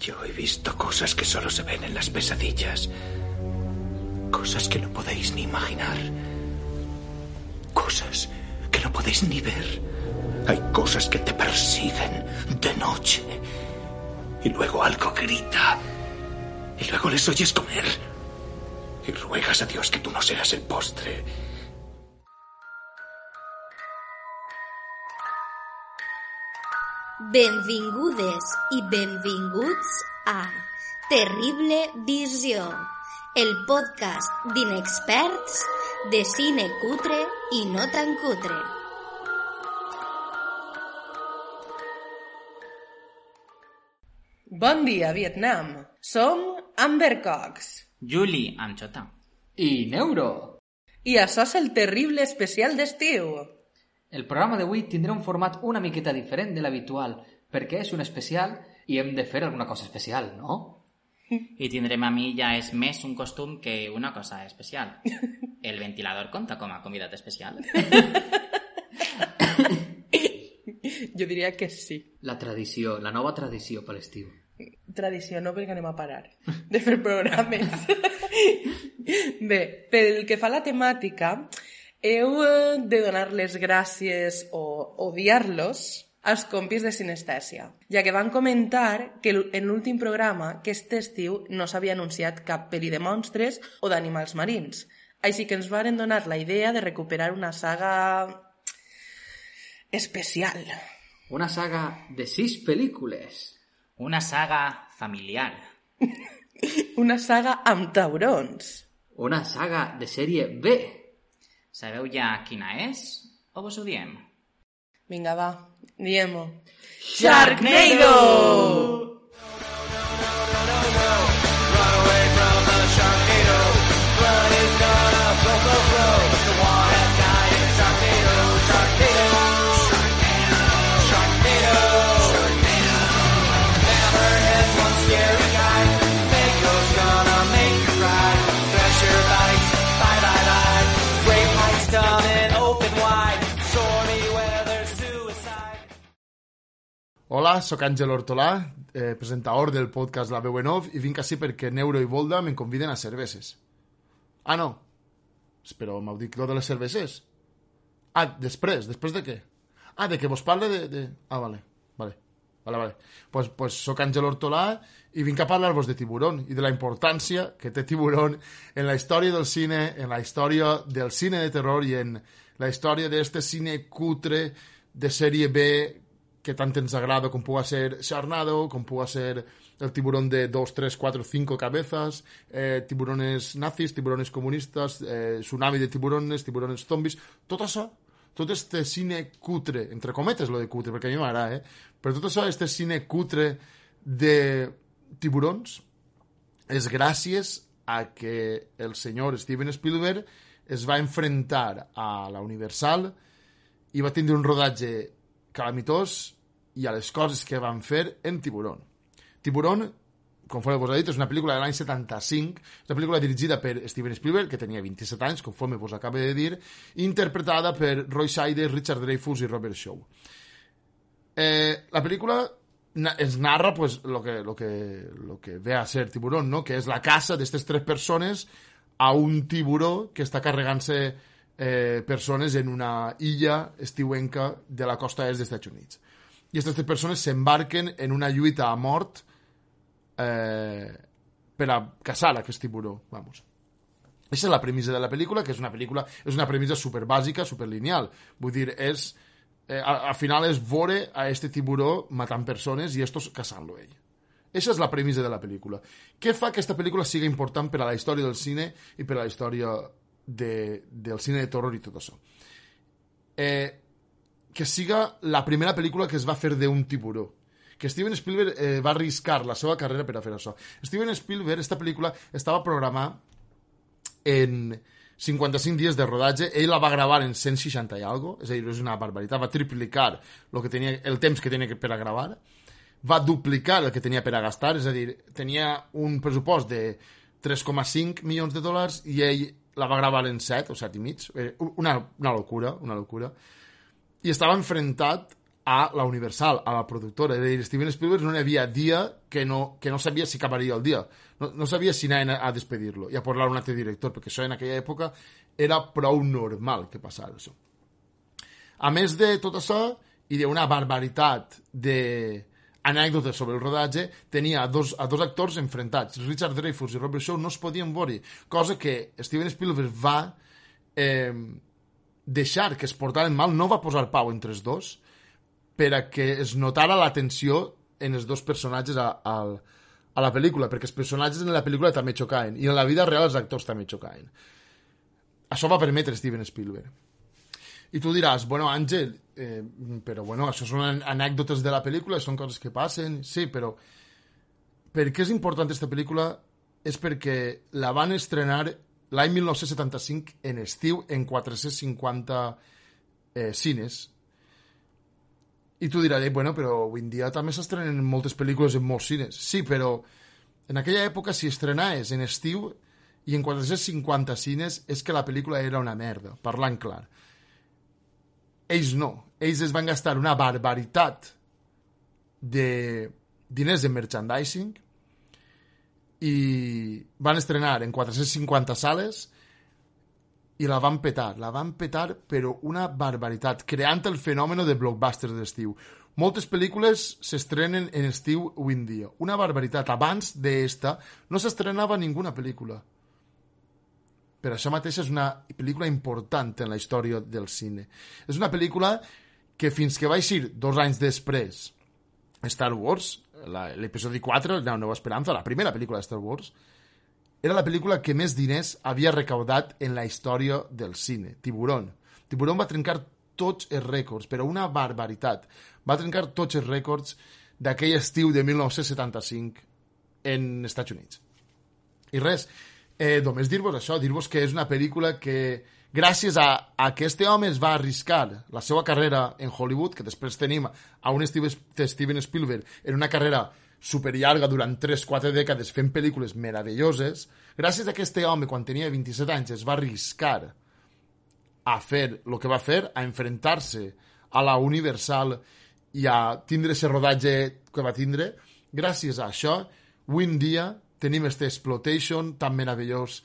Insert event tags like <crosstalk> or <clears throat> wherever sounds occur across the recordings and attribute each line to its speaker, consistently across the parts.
Speaker 1: Yo he visto cosas que solo se ven en las pesadillas. Cosas que no podéis ni imaginar. Cosas que no podéis ni ver. Hay cosas que te persiguen de noche. Y luego algo grita. Y luego les oyes comer. Y ruegas a Dios que tú no seas el postre.
Speaker 2: Benvingudes i benvinguts a Terrible Visió, el podcast d'inexperts de cine cutre i no tan cutre.
Speaker 3: Bon dia, Vietnam. Som Amber Cox.
Speaker 4: Juli Anchota.
Speaker 5: I Neuro.
Speaker 3: I això és el terrible especial d'estiu.
Speaker 5: El programa d'avui tindrà un format una miqueta diferent de l'habitual, perquè és un especial i hem de fer alguna cosa especial, no?
Speaker 4: I tindrem a mi ja és més un costum que una cosa especial. El ventilador compta com a convidat especial?
Speaker 3: Jo diria que sí.
Speaker 5: La tradició, la nova tradició per l'estiu.
Speaker 3: Tradició, no perquè anem a parar de fer programes. Bé, pel que fa a la temàtica, heu eh, de donar les gràcies o odiar-los als compis de Sinestèsia, ja que van comentar que en l'últim programa que aquest estiu no s'havia anunciat cap pel·li de monstres o d'animals marins. Així que ens varen donar la idea de recuperar una saga especial.
Speaker 5: Una saga de sis pel·lícules.
Speaker 4: Una saga familiar. <laughs>
Speaker 3: Una saga amb taurons.
Speaker 5: Una saga de sèrie B.
Speaker 4: Sabeu ja quina és? O vos ho diem?
Speaker 3: Vinga, va, diem-ho.
Speaker 4: Sharknado! Sharknado!
Speaker 6: Hola, sóc Àngel Hortolà, eh, presentador del podcast La Veu en Off, i vinc així perquè Neuro i Volda me'n conviden a cerveses. Ah, no. Però m'heu dit de les cerveses. Ah, després. Després de què? Ah, de que vos parle de... de... Ah, vale. Vale. Vale, vale. Pues, pues sóc Àngel Hortolà i vinc a parlar-vos de Tiburón i de la importància que té Tiburón en la història del cine, en la història del cine de terror i en la història d'este cine cutre de sèrie B que tant ens agrada com ser Sharknado, com puga ser el tiburón de 2, 3, 4, 5 cabezas, eh, tiburones nazis, tiburones comunistas, eh, tsunami de tiburones, tiburones zombies, tot això, tot este cine cutre, entre cometes lo de cutre, perquè a mi m'agrada, eh? però tot això, este cine cutre de tiburons, és gràcies a que el senyor Steven Spielberg es va enfrentar a la Universal i va tindre un rodatge calamitós i a les coses que van fer en Tiburón. Tiburón, conforme vos he dit, és una pel·lícula de l'any 75, és una pel·lícula dirigida per Steven Spielberg, que tenia 27 anys, conforme vos acabo de dir, interpretada per Roy Scheider, Richard Dreyfuss i Robert Shaw. Eh, la pel·lícula ens narra pues, lo, que, lo, que, lo que ve a ser Tiburón, no? que és la casa d'aquestes tres persones a un tiburó que està carregant-se eh, persones en una illa estiuenca de la costa est dels Estats Units. I aquestes persones s'embarquen en una lluita a mort eh, per a caçar aquest tiburó, vamos. Aquesta és la premissa de la pel·lícula, que és una pel·lícula, és una premissa super bàsica, super lineal. Vull dir, és, eh, al, al final és veure a este tiburó matant persones i estos caçant-lo ell. Aquesta és la premissa de la pel·lícula. Què fa que aquesta pel·lícula sigui important per a la història del cine i per a la història de, del cine de terror i tot això? Eh, que siga la primera pel·lícula que es va fer d'un tiburó. Que Steven Spielberg eh, va arriscar la seva carrera per a fer això. Steven Spielberg, esta pel·lícula, estava programada en 55 dies de rodatge, ell la va gravar en 160 i algo, és a dir, és una barbaritat, va triplicar lo que tenia, el temps que tenia per a gravar, va duplicar el que tenia per a gastar, és a dir, tenia un pressupost de 3,5 milions de dòlars i ell la va gravar en 7 o 7 i mig, Eh, una, una locura, una locura. I estava enfrontat a la Universal, a la productora. És a dir, Steven Spielberg no hi havia dia que no, que no sabia si acabaria el dia. No, no sabia si anaven a, a despedir-lo i a posar un altre director, perquè això en aquella època era prou normal que passara això. A més de tot això, i d'una barbaritat de anècdotes sobre el rodatge, tenia a dos, a dos actors enfrontats. Richard Dreyfuss i Robert Shaw no es podien veure, cosa que Steven Spielberg va eh, deixar que es portaren mal, no va posar pau entre els dos, per a que es notara la tensió en els dos personatges a, a, a la pel·lícula, perquè els personatges en la pel·lícula també xocaven, i en la vida real els actors també xocaven. Això va permetre Steven Spielberg. I tu diràs, bueno, Àngel, eh, però bueno, això són an- anècdotes de la pel·lícula, són coses que passen, sí, però per què és important aquesta pel·lícula és perquè la van estrenar l'any 1975 en estiu en 450 eh, cines. I tu diràs, eh, bueno, però avui en dia també s'estrenen moltes pel·lícules en molts cines. Sí, però en aquella època si estrenaves en estiu i en 450 cines és que la pel·lícula era una merda, parlant clar. Ells no. Ells es van gastar una barbaritat de diners en merchandising i van estrenar en 450 sales i la van petar, la van petar però una barbaritat, creant el fenomen de blockbusters d'estiu. Moltes pel·lícules s'estrenen en estiu avui en dia. Una barbaritat. Abans d'esta no s'estrenava ninguna pel·lícula. Per això mateix és una pel·lícula important en la història del cine. És una pel·lícula que fins que va eixir dos anys després Star Wars, l'episodi 4, La Nova Esperanza, la primera pel·lícula de Star Wars, era la pel·lícula que més diners havia recaudat en la història del cine. Tiburón. Tiburón va trencar tots els rècords, però una barbaritat. Va trencar tots els rècords d'aquell estiu de 1975 en Estats Units. I res, eh, només dir-vos això, dir-vos que és una pel·lícula que gràcies a, a que este home es va arriscar la seva carrera en Hollywood, que després tenim a un Steven, Spielberg en una carrera superllarga durant 3-4 dècades fent pel·lícules meravelloses, gràcies a que este home, quan tenia 27 anys, es va arriscar a fer el que va fer, a enfrontar-se a la Universal i a tindre ese rodatge que va tindre, gràcies a això, avui en dia tenim este exploitation tan meravellós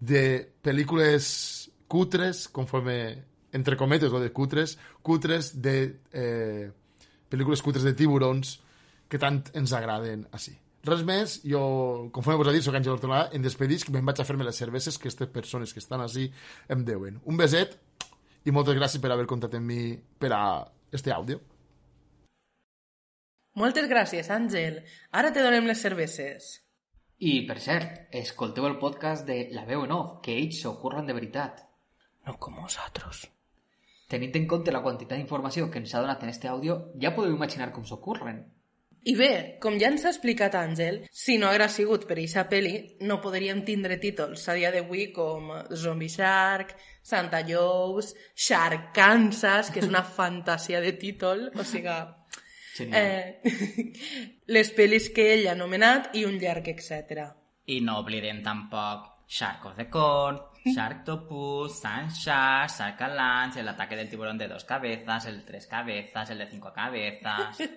Speaker 6: de pel·lícules cutres, conforme, entre cometes, o de cutres, cutres de eh, pel·lícules cutres de tiburons que tant ens agraden així. Res més, jo, conforme vos he dit, soc Àngel Hortolà, em despedisc, me'n vaig a fer-me les cerveses que aquestes persones que estan així em deuen. Un beset i moltes gràcies per haver comptat amb mi per a este àudio.
Speaker 3: Moltes gràcies, Àngel. Ara te donem les cerveses.
Speaker 5: I, per cert, escolteu el podcast de La veu en off, que ells s'ho curren de veritat.
Speaker 3: No com nosaltres.
Speaker 5: Tenint en compte la quantitat d'informació que ens ha donat en este àudio, ja podeu imaginar com s'ho curren.
Speaker 3: I bé, com ja ens ha explicat Àngel, si no hagués sigut per eixa peli, no podríem tindre títols a dia d'avui com Zombie Shark, Santa Joe's, Shark Kansas, que és una <laughs> fantasia de títol, o sigui...
Speaker 5: Genial.
Speaker 3: Eh, <laughs> les pel·lis que ell ha anomenat i un llarg, etc.
Speaker 4: I no oblidem tampoc Shark of the Corn, Sharktopus, Sun Shark, Shark Lunch, el ataque del tiburón de dos cabezas, el de tres cabezas, el de cinco cabezas... <laughs>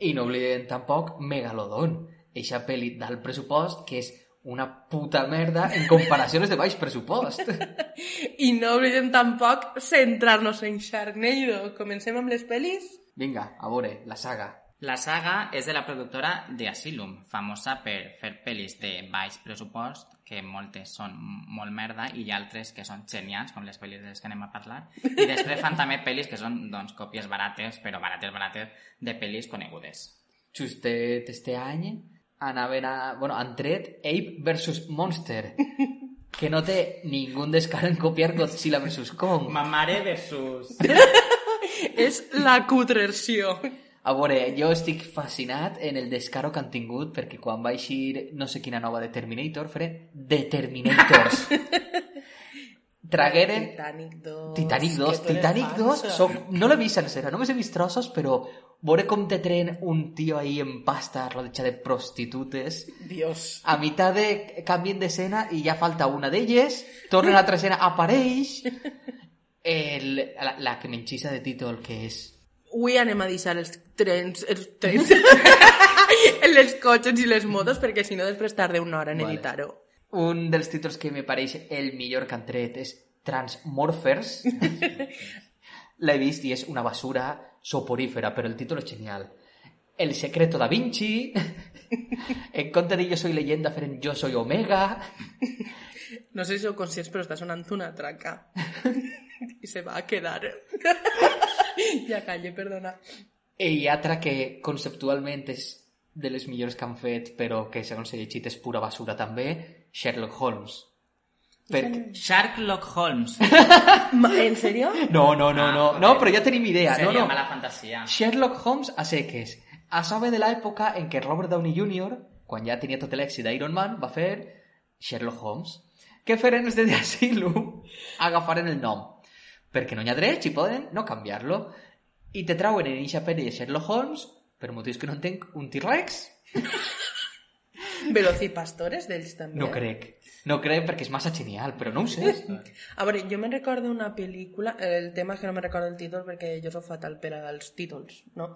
Speaker 5: I no oblidem tampoc Megalodon, eixa pel·li d'alt pressupost que és una puta merda en comparació a les de baix pressupost. <laughs>
Speaker 3: I no oblidem tampoc centrar-nos en Sharknado. Comencem amb les pel·lis?
Speaker 5: Vinga, a veure, la saga.
Speaker 4: La saga és de la productora de Asylum, famosa per fer pel·lis de baix pressupost, que moltes són molt merda, i hi ha altres que són genials, com les pel·lis de les que anem a parlar. I després fan també pel·lis que són doncs, còpies barates, però barates, barates, de pel·lis conegudes.
Speaker 5: Justet este any anaven a... Bueno, han tret Ape vs Monster, que no té ningú descaro en copiar Godzilla vs Kong.
Speaker 4: Ma mare versus... <laughs>
Speaker 3: És la cutrerció.
Speaker 5: A veure, jo estic fascinat en el descaro que han tingut perquè quan va eixir no sé quina nova de Terminator, faré Determinators. <laughs> Tragueren...
Speaker 3: Titanic 2...
Speaker 5: Titanic 2,
Speaker 3: que tu eres
Speaker 5: Titanic 2,
Speaker 3: falsa.
Speaker 5: soc... no l'he vist sencera, només he vist trossos, però veure com te tren un tio ahí en pasta rodeja de prostitutes,
Speaker 3: Dios.
Speaker 5: a mitad de canvien d'escena i ja falta una d'elles, torna l'altra escena, apareix, el, la, la que m'enxissa de títol, que és
Speaker 3: Avui anem a deixar els trens, els trens, <laughs> <laughs> les cotxes i les motos, perquè si no després tarda una hora en
Speaker 5: Vale.
Speaker 3: editar-ho.
Speaker 5: Un dels títols que me pareix el millor que han tret és Transmorphers. <laughs> L'he vist i és una basura soporífera, però el títol és genial. El secreto da Vinci, en compte de Yo soy leyenda, feren Yo soy Omega...
Speaker 3: No sé si sou conscients, però està sonant una traca. <laughs> I se va a quedar. <laughs> ja calle, perdona.
Speaker 5: I altra que conceptualment és de les millors que han fet, però que segons he llegit és pura basura també, Sherlock Holmes. Perquè...
Speaker 4: Sharklock Holmes. <laughs>
Speaker 3: En sèrio?
Speaker 5: No, no, no,
Speaker 4: Ah,
Speaker 5: no,
Speaker 4: joder.
Speaker 5: no, però ja tenim idea. No,
Speaker 4: Seria
Speaker 5: no.
Speaker 4: mala fantasia.
Speaker 5: Sherlock Holmes a seques. A sobre de l'època en què Robert Downey Jr., quan ja tenia tot l'èxit d'Iron Man, va fer Sherlock Holmes. Què feren els de Asylum? <laughs> Agafaren el nom. Perquè no hi ha drets i poden no canviar-lo. I te trauen en eixa pel·li de Sherlock Holmes, per motius que no entenc, un T-Rex? <laughs>
Speaker 3: Velocipastores d'ells també.
Speaker 5: No crec. No crec perquè és massa genial, però no ho sé. <laughs>
Speaker 3: A veure, jo me'n recordo una pel·lícula, el tema és que no me'n recordo el títol perquè jo sóc fatal per als títols, no?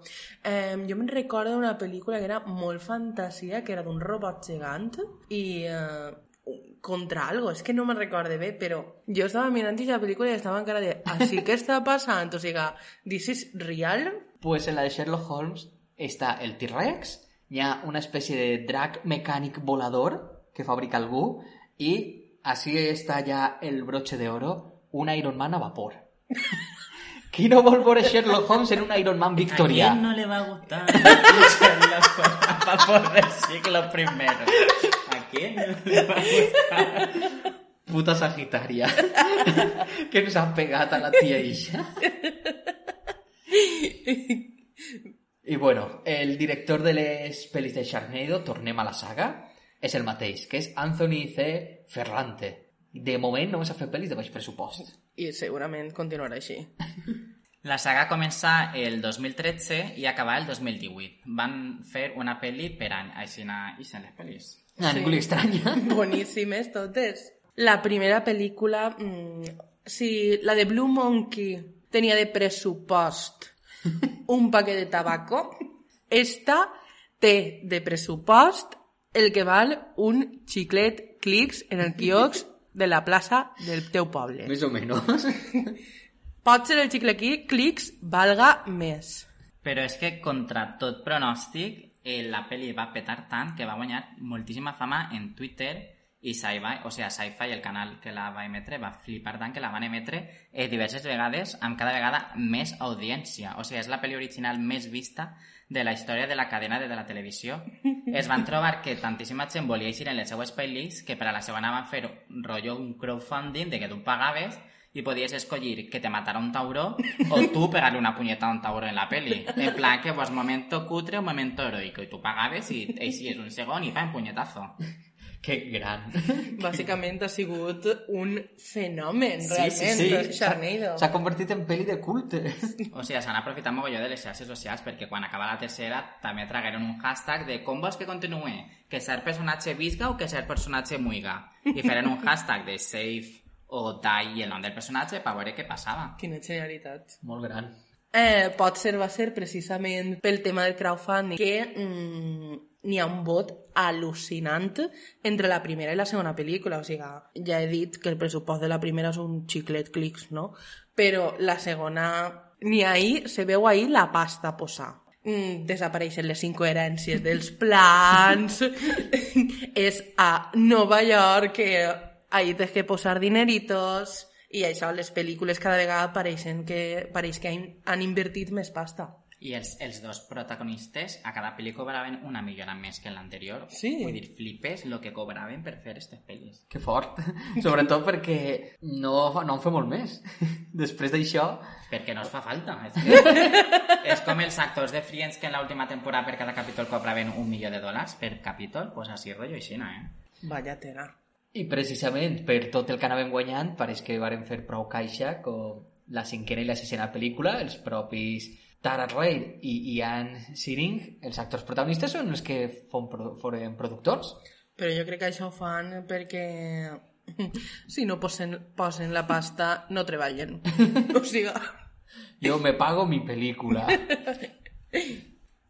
Speaker 3: Eh, jo me'n recordo una pel·lícula que era molt fantasia, que era d'un robot gegant i eh, contra algo, és que no me'n recorde bé, però jo estava mirant aquesta pel·lícula i estava encara de així que està passant, o sigui, this is real?
Speaker 5: Pues en la de Sherlock Holmes està el T-Rex, hi ha una espècie de drac mecànic volador que fabrica algú i així està ja el broche de oro, un Iron Man a vapor. <laughs> Qui no vol veure Sherlock Holmes en un Iron Man
Speaker 4: ¿A
Speaker 5: victorià?
Speaker 4: quién no le va a gustar <laughs> Sherlock Holmes a favor del siglo primero? ¿A <laughs> <laughs> quién no le va a gustar?
Speaker 5: Puta Sagitària. que ens ha pegat a la tia Isha. I bueno, el director de les pel·lis de Sharknado, tornem a la saga, és el mateix, que és Anthony C. Ferrante. De moment només ha fet pel·lis de baix pressupost.
Speaker 3: I segurament continuarà així.
Speaker 4: La saga comença el 2013 i acaba el 2018. Van fer una pel·li per any, així na- i les pel·lis.
Speaker 5: A ningú li estranya. <laughs>
Speaker 3: Boníssimes totes. La primera pel·lícula... Mm, si la de Blue Monkey tenia de pressupost un paquet de tabaco, esta té de pressupost el que val un xiclet clics en el quiosc de la plaça del teu poble.
Speaker 5: Més o menys. <laughs>
Speaker 3: Pot ser el xicle qui- clics valga més.
Speaker 4: Però és que, contra tot pronòstic, eh, la pel·li va petar tant que va guanyar moltíssima fama en Twitter i Sci-Fi, o sigui, Sci-Fi, el canal que la va emetre, va flipar tant que la van emetre eh, diverses vegades, amb cada vegada més audiència. O sigui, és la pel·li original més vista de la història de la cadena de la televisió. <laughs> Es van trobar que tantíssima gent volia eixir en les seues pel·lis que per a la segona van fer rotllo un crowdfunding de que tu pagaves i podies escollir que te matara un tauró o tu pegarle una punyeta a un tauró en la peli. En plan que, pues, momento cutre o momento heroico. I tu pagaves i eixies un segon i fa un punyetazo.
Speaker 5: que gran.
Speaker 3: Bàsicament ha sigut un fenomen,
Speaker 5: Sí,
Speaker 3: realment,
Speaker 5: sí, sí.
Speaker 3: Sharknado.
Speaker 5: S'ha convertit en pel·li de culte. <laughs>
Speaker 4: O sigui, s'han aprofitat mogolló de les xarxes socials perquè quan acaba la tercera també tragueren un hashtag de com vols que continuï? Que cert personatge visga o que cert personatge muiga? I feren un hashtag de save o i el nom del personatge per veure què passava.
Speaker 3: Quina genialitat.
Speaker 5: Molt gran.
Speaker 3: Eh, pot ser, va ser precisament pel tema del crowdfunding que mm, n'hi ha un vot al·lucinant entre la primera i la segona pel·lícula. O sigui, ja he dit que el pressupost de la primera és un xiclet clics, no? Però la segona, ni ahí, se veu ahí la pasta posar. Mm, desapareixen les incoherències dels plans, <laughs> és a Nova York que ahí tens que posar dineritos i això, les pel·lícules cada vegada pareixen que, pareix que han, han invertit més pasta.
Speaker 4: I els, els dos protagonistes a cada pel·li cobraven una millona més que en l'anterior.
Speaker 3: Sí.
Speaker 4: Vull dir, flipes el que cobraven per fer aquestes pel·lis.
Speaker 5: Que fort. <laughs> Sobretot perquè no, no en fa molt més. <laughs> Després d'això,
Speaker 4: Perquè no es fa falta. És, que, <laughs> és com els actors de Friends que en l'última temporada per cada capítol cobraven un milió de dòlars per capítol, pues així rotllo així, eh?
Speaker 3: Vaya tela.
Speaker 5: I precisament per tot el que anàvem guanyant, pareix que varen fer prou caixa com la cinquena i la sisena pel·lícula, els propis Tara Reid i Ian Siring, els actors protagonistes, són els que fon, foren productors.
Speaker 3: Però jo crec que això ho fan perquè <laughs> si no posen, posen la pasta no treballen. <laughs> o sigui,
Speaker 5: Jo me pago mi pel·lícula.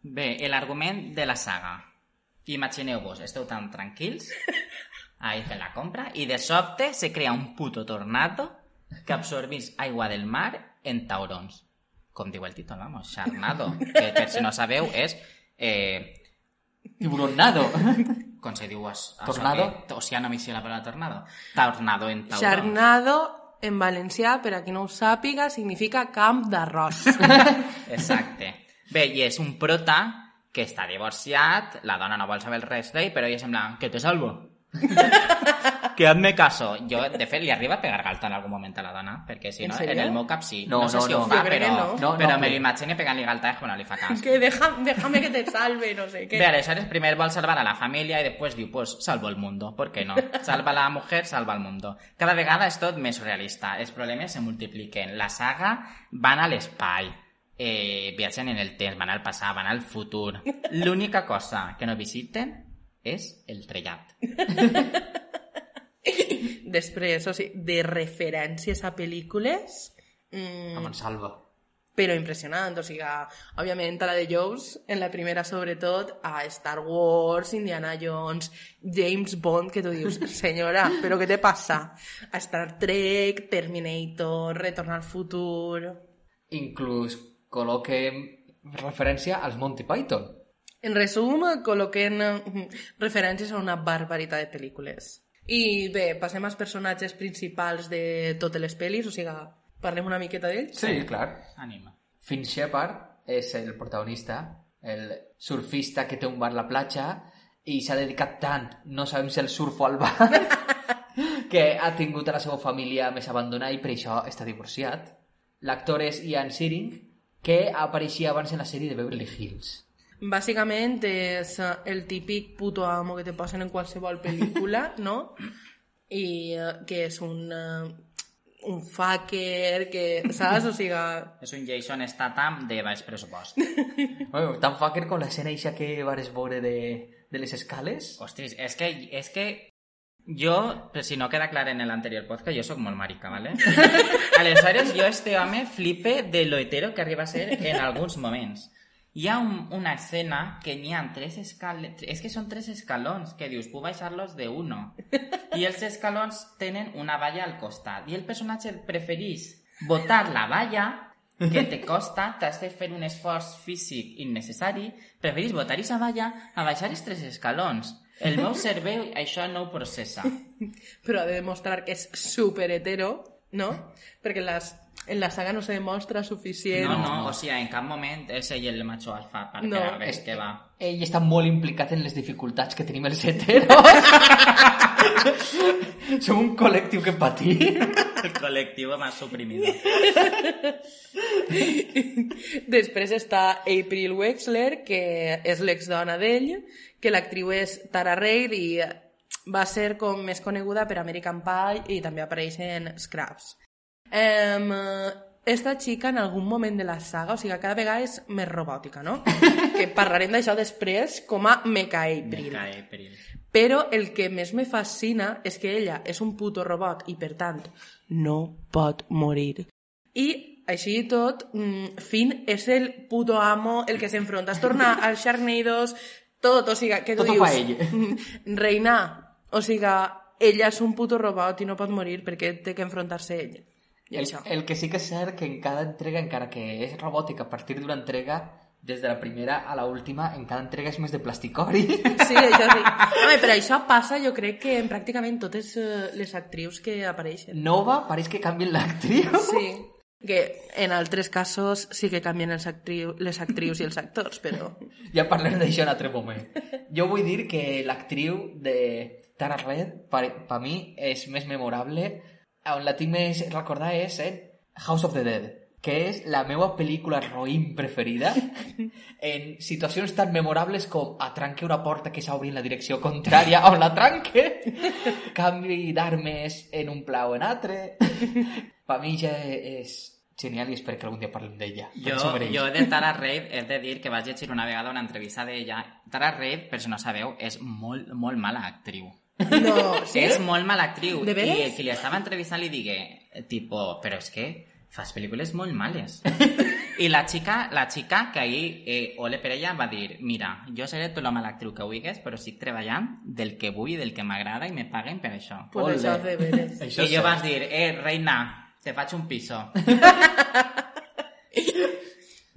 Speaker 4: Bé, l'argument de la saga. Imagineu-vos, esteu tan tranquils, <laughs> ahí fent la compra, i de sobte se crea un puto tornado que absorbís aigua del mar en taurons. Com diu el títol, vamos, Charnado, que per si no sabeu és... Eh,
Speaker 5: Tiburonado. <laughs>
Speaker 4: com se diu?
Speaker 5: Tornado?
Speaker 4: O sigui, no m'hi sé la paraula tornado. Tornado en taurons.
Speaker 3: Charnado, en valencià, per a qui no ho sàpiga, significa camp d'arròs. <laughs>
Speaker 4: Exacte. Bé, i és un prota que està divorciat, la dona no vol saber res d'ell, però ella sembla que te salvo. <laughs> que hazme caso. Jo, de fet, li arriba a pegar galta en algun moment a la dona, perquè si
Speaker 3: ¿En
Speaker 4: no,
Speaker 3: serio?
Speaker 4: en el cap sí.
Speaker 5: No,
Speaker 4: No, sé
Speaker 5: no,
Speaker 4: si
Speaker 5: no.
Speaker 4: fa, però,
Speaker 3: no.
Speaker 5: No,
Speaker 4: però
Speaker 5: no,
Speaker 4: me
Speaker 5: que-
Speaker 4: l'imagino pegant-li galta és que no li fa cas.
Speaker 3: que deja, déjame que te salve, no sé
Speaker 4: Bé,
Speaker 3: què.
Speaker 4: aleshores primer vol salvar a la família i després diu, pues salvo el mundo, ¿por qué no? <laughs> Salva la mujer, salva el mundo. Cada vegada és tot més realista, els problemes se multipliquen. La saga van a l'espai, eh, viatgen en el temps, van al passat, van al futur. L'única <laughs> cosa que no visiten és el trellat. <laughs>
Speaker 3: Després, o sigui, de referències a pel·lícules... Mm,
Speaker 5: Em salva.
Speaker 3: però impressionant, o sigui, òbviament a la de Jones, en la primera sobretot, a Star Wars, Indiana Jones, James Bond, que tu dius, <laughs> senyora, però què te passa? A Star Trek, Terminator, Retorn al futur...
Speaker 5: Inclús col·loquem referència als Monty Python.
Speaker 3: En resum, col·loquen referències a una barbaritat de pel·lícules. I bé, passem als personatges principals de totes les pel·lis, o sigui, parlem una miqueta d'ells?
Speaker 5: Sí, clar.
Speaker 4: Anima.
Speaker 5: Finn Shepard és el protagonista, el surfista que té un bar a la platja i s'ha dedicat tant, no sabem si el surf o al bar, <laughs> que ha tingut a la seva família més abandonada i per això està divorciat. L'actor és Ian Searing, que apareixia abans en la sèrie de Beverly Hills.
Speaker 3: Bàsicament és eh, el típic puto amo que te posen en qualsevol pel·lícula, <laughs> no? I eh, que és un, eh, un fucker, que, saps? O <laughs> sigui,
Speaker 4: És un Jason Statham de baix pressupost. <laughs>
Speaker 5: Bueno, tan fucker com l'escena eixa que vares veure de, de les escales.
Speaker 4: Hostis, és que, és que jo, per si no queda clar en l'anterior podcast, jo sóc molt marica, ¿vale? Aleshores, jo este home flipe de lo hetero que arriba a ser en alguns moments. Hi ha un, una escena que n'hi ha tres escales... És que són tres escalons, que dius, puc baixar-los de uno. <laughs> I els escalons tenen una valla al costat. I el personatge preferís botar la valla que te costa, t'has de fer un esforç físic innecessari, preferís botar aquesta valla a baixar els tres escalons. El meu cervell això no ho processa. <laughs>
Speaker 3: però ha de demostrar que és super hetero, no? Perquè les, en la saga no se demostra suficient.
Speaker 4: No, no, o sigui, en cap moment és ell el macho alfa perquè
Speaker 3: No,
Speaker 4: no, res
Speaker 5: és-
Speaker 4: que va.
Speaker 5: Ell està molt implicat en les dificultats que tenim els heteros. <laughs> Som un col·lectiu que patim.
Speaker 4: El col·lectiu más suprimido. <laughs>
Speaker 3: Després està April Wexler, que és l'exdona d'ell, que l'actriu és Tara Reid i va ser com més coneguda per American Pie i també apareix en Scraps. Um, esta xica en algun moment de la saga, o sigui, cada vegada és més robòtica, no? <laughs> que parlarem d'això després com a Mecha April. Però el que més me fascina és que ella és un puto robot i, per tant, no pot morir. I, així i tot, mm, Finn és el puto amo, el que s'enfronta. Es torna <laughs> als Sharknados, tot, o sigui, que tu
Speaker 5: Tot
Speaker 3: dius...
Speaker 5: ell. <laughs>
Speaker 3: Reina, o sigui, ella és un puto robot i no pot morir perquè té que enfrontar-se ell. I
Speaker 5: El,
Speaker 3: això.
Speaker 5: el que sí que és cert que en cada entrega, encara que és robòtica a partir d'una entrega, des de la primera a la última, en cada entrega és més de plasticori. <laughs>
Speaker 3: Sí, això sí. <laughs> Home, però això passa, jo crec que en pràcticament totes eh, les actrius que apareixen.
Speaker 5: Nova, pareix que canvien l'actriu.
Speaker 3: Sí, <laughs> que en altres casos sí que canvien els actriu, les actrius i els actors, però...
Speaker 5: Ja parlem d'això en altre moment. Jo vull dir que l'actriu de Tara Red, per, per mi, és més memorable. On la tinc més recordada és en House of the Dead, que és la meva pel·lícula roïm preferida <laughs> en situacions tan memorables com atranque una porta que s'obri en la direcció contrària on la tranque, <laughs> canvi d'armes en un pla o en altre. <laughs> Per mi ja és genial i espero que algun dia parlem d'ella.
Speaker 4: Jo, jo de Tara Reid he de dir que vaig llegir una vegada una entrevista d'ella. Tara Reid, per si no sabeu, és molt, molt mala actriu.
Speaker 3: No, <laughs> sí?
Speaker 4: És molt mala actriu.
Speaker 3: De veres?
Speaker 4: I el que li estava entrevistant li digué, tipo, però és que fas pel·lícules molt males. <laughs> I la xica, la xica que ahir, eh, ole per ella, va dir mira, jo seré tot la mala actriu que vulguis, però estic treballant del que vull del que m'agrada i me paguen per això.
Speaker 3: Pues
Speaker 5: Ole.
Speaker 3: això de veres.
Speaker 5: Això
Speaker 4: I jo vas dir, eh, reina, te faig un piso. <laughs>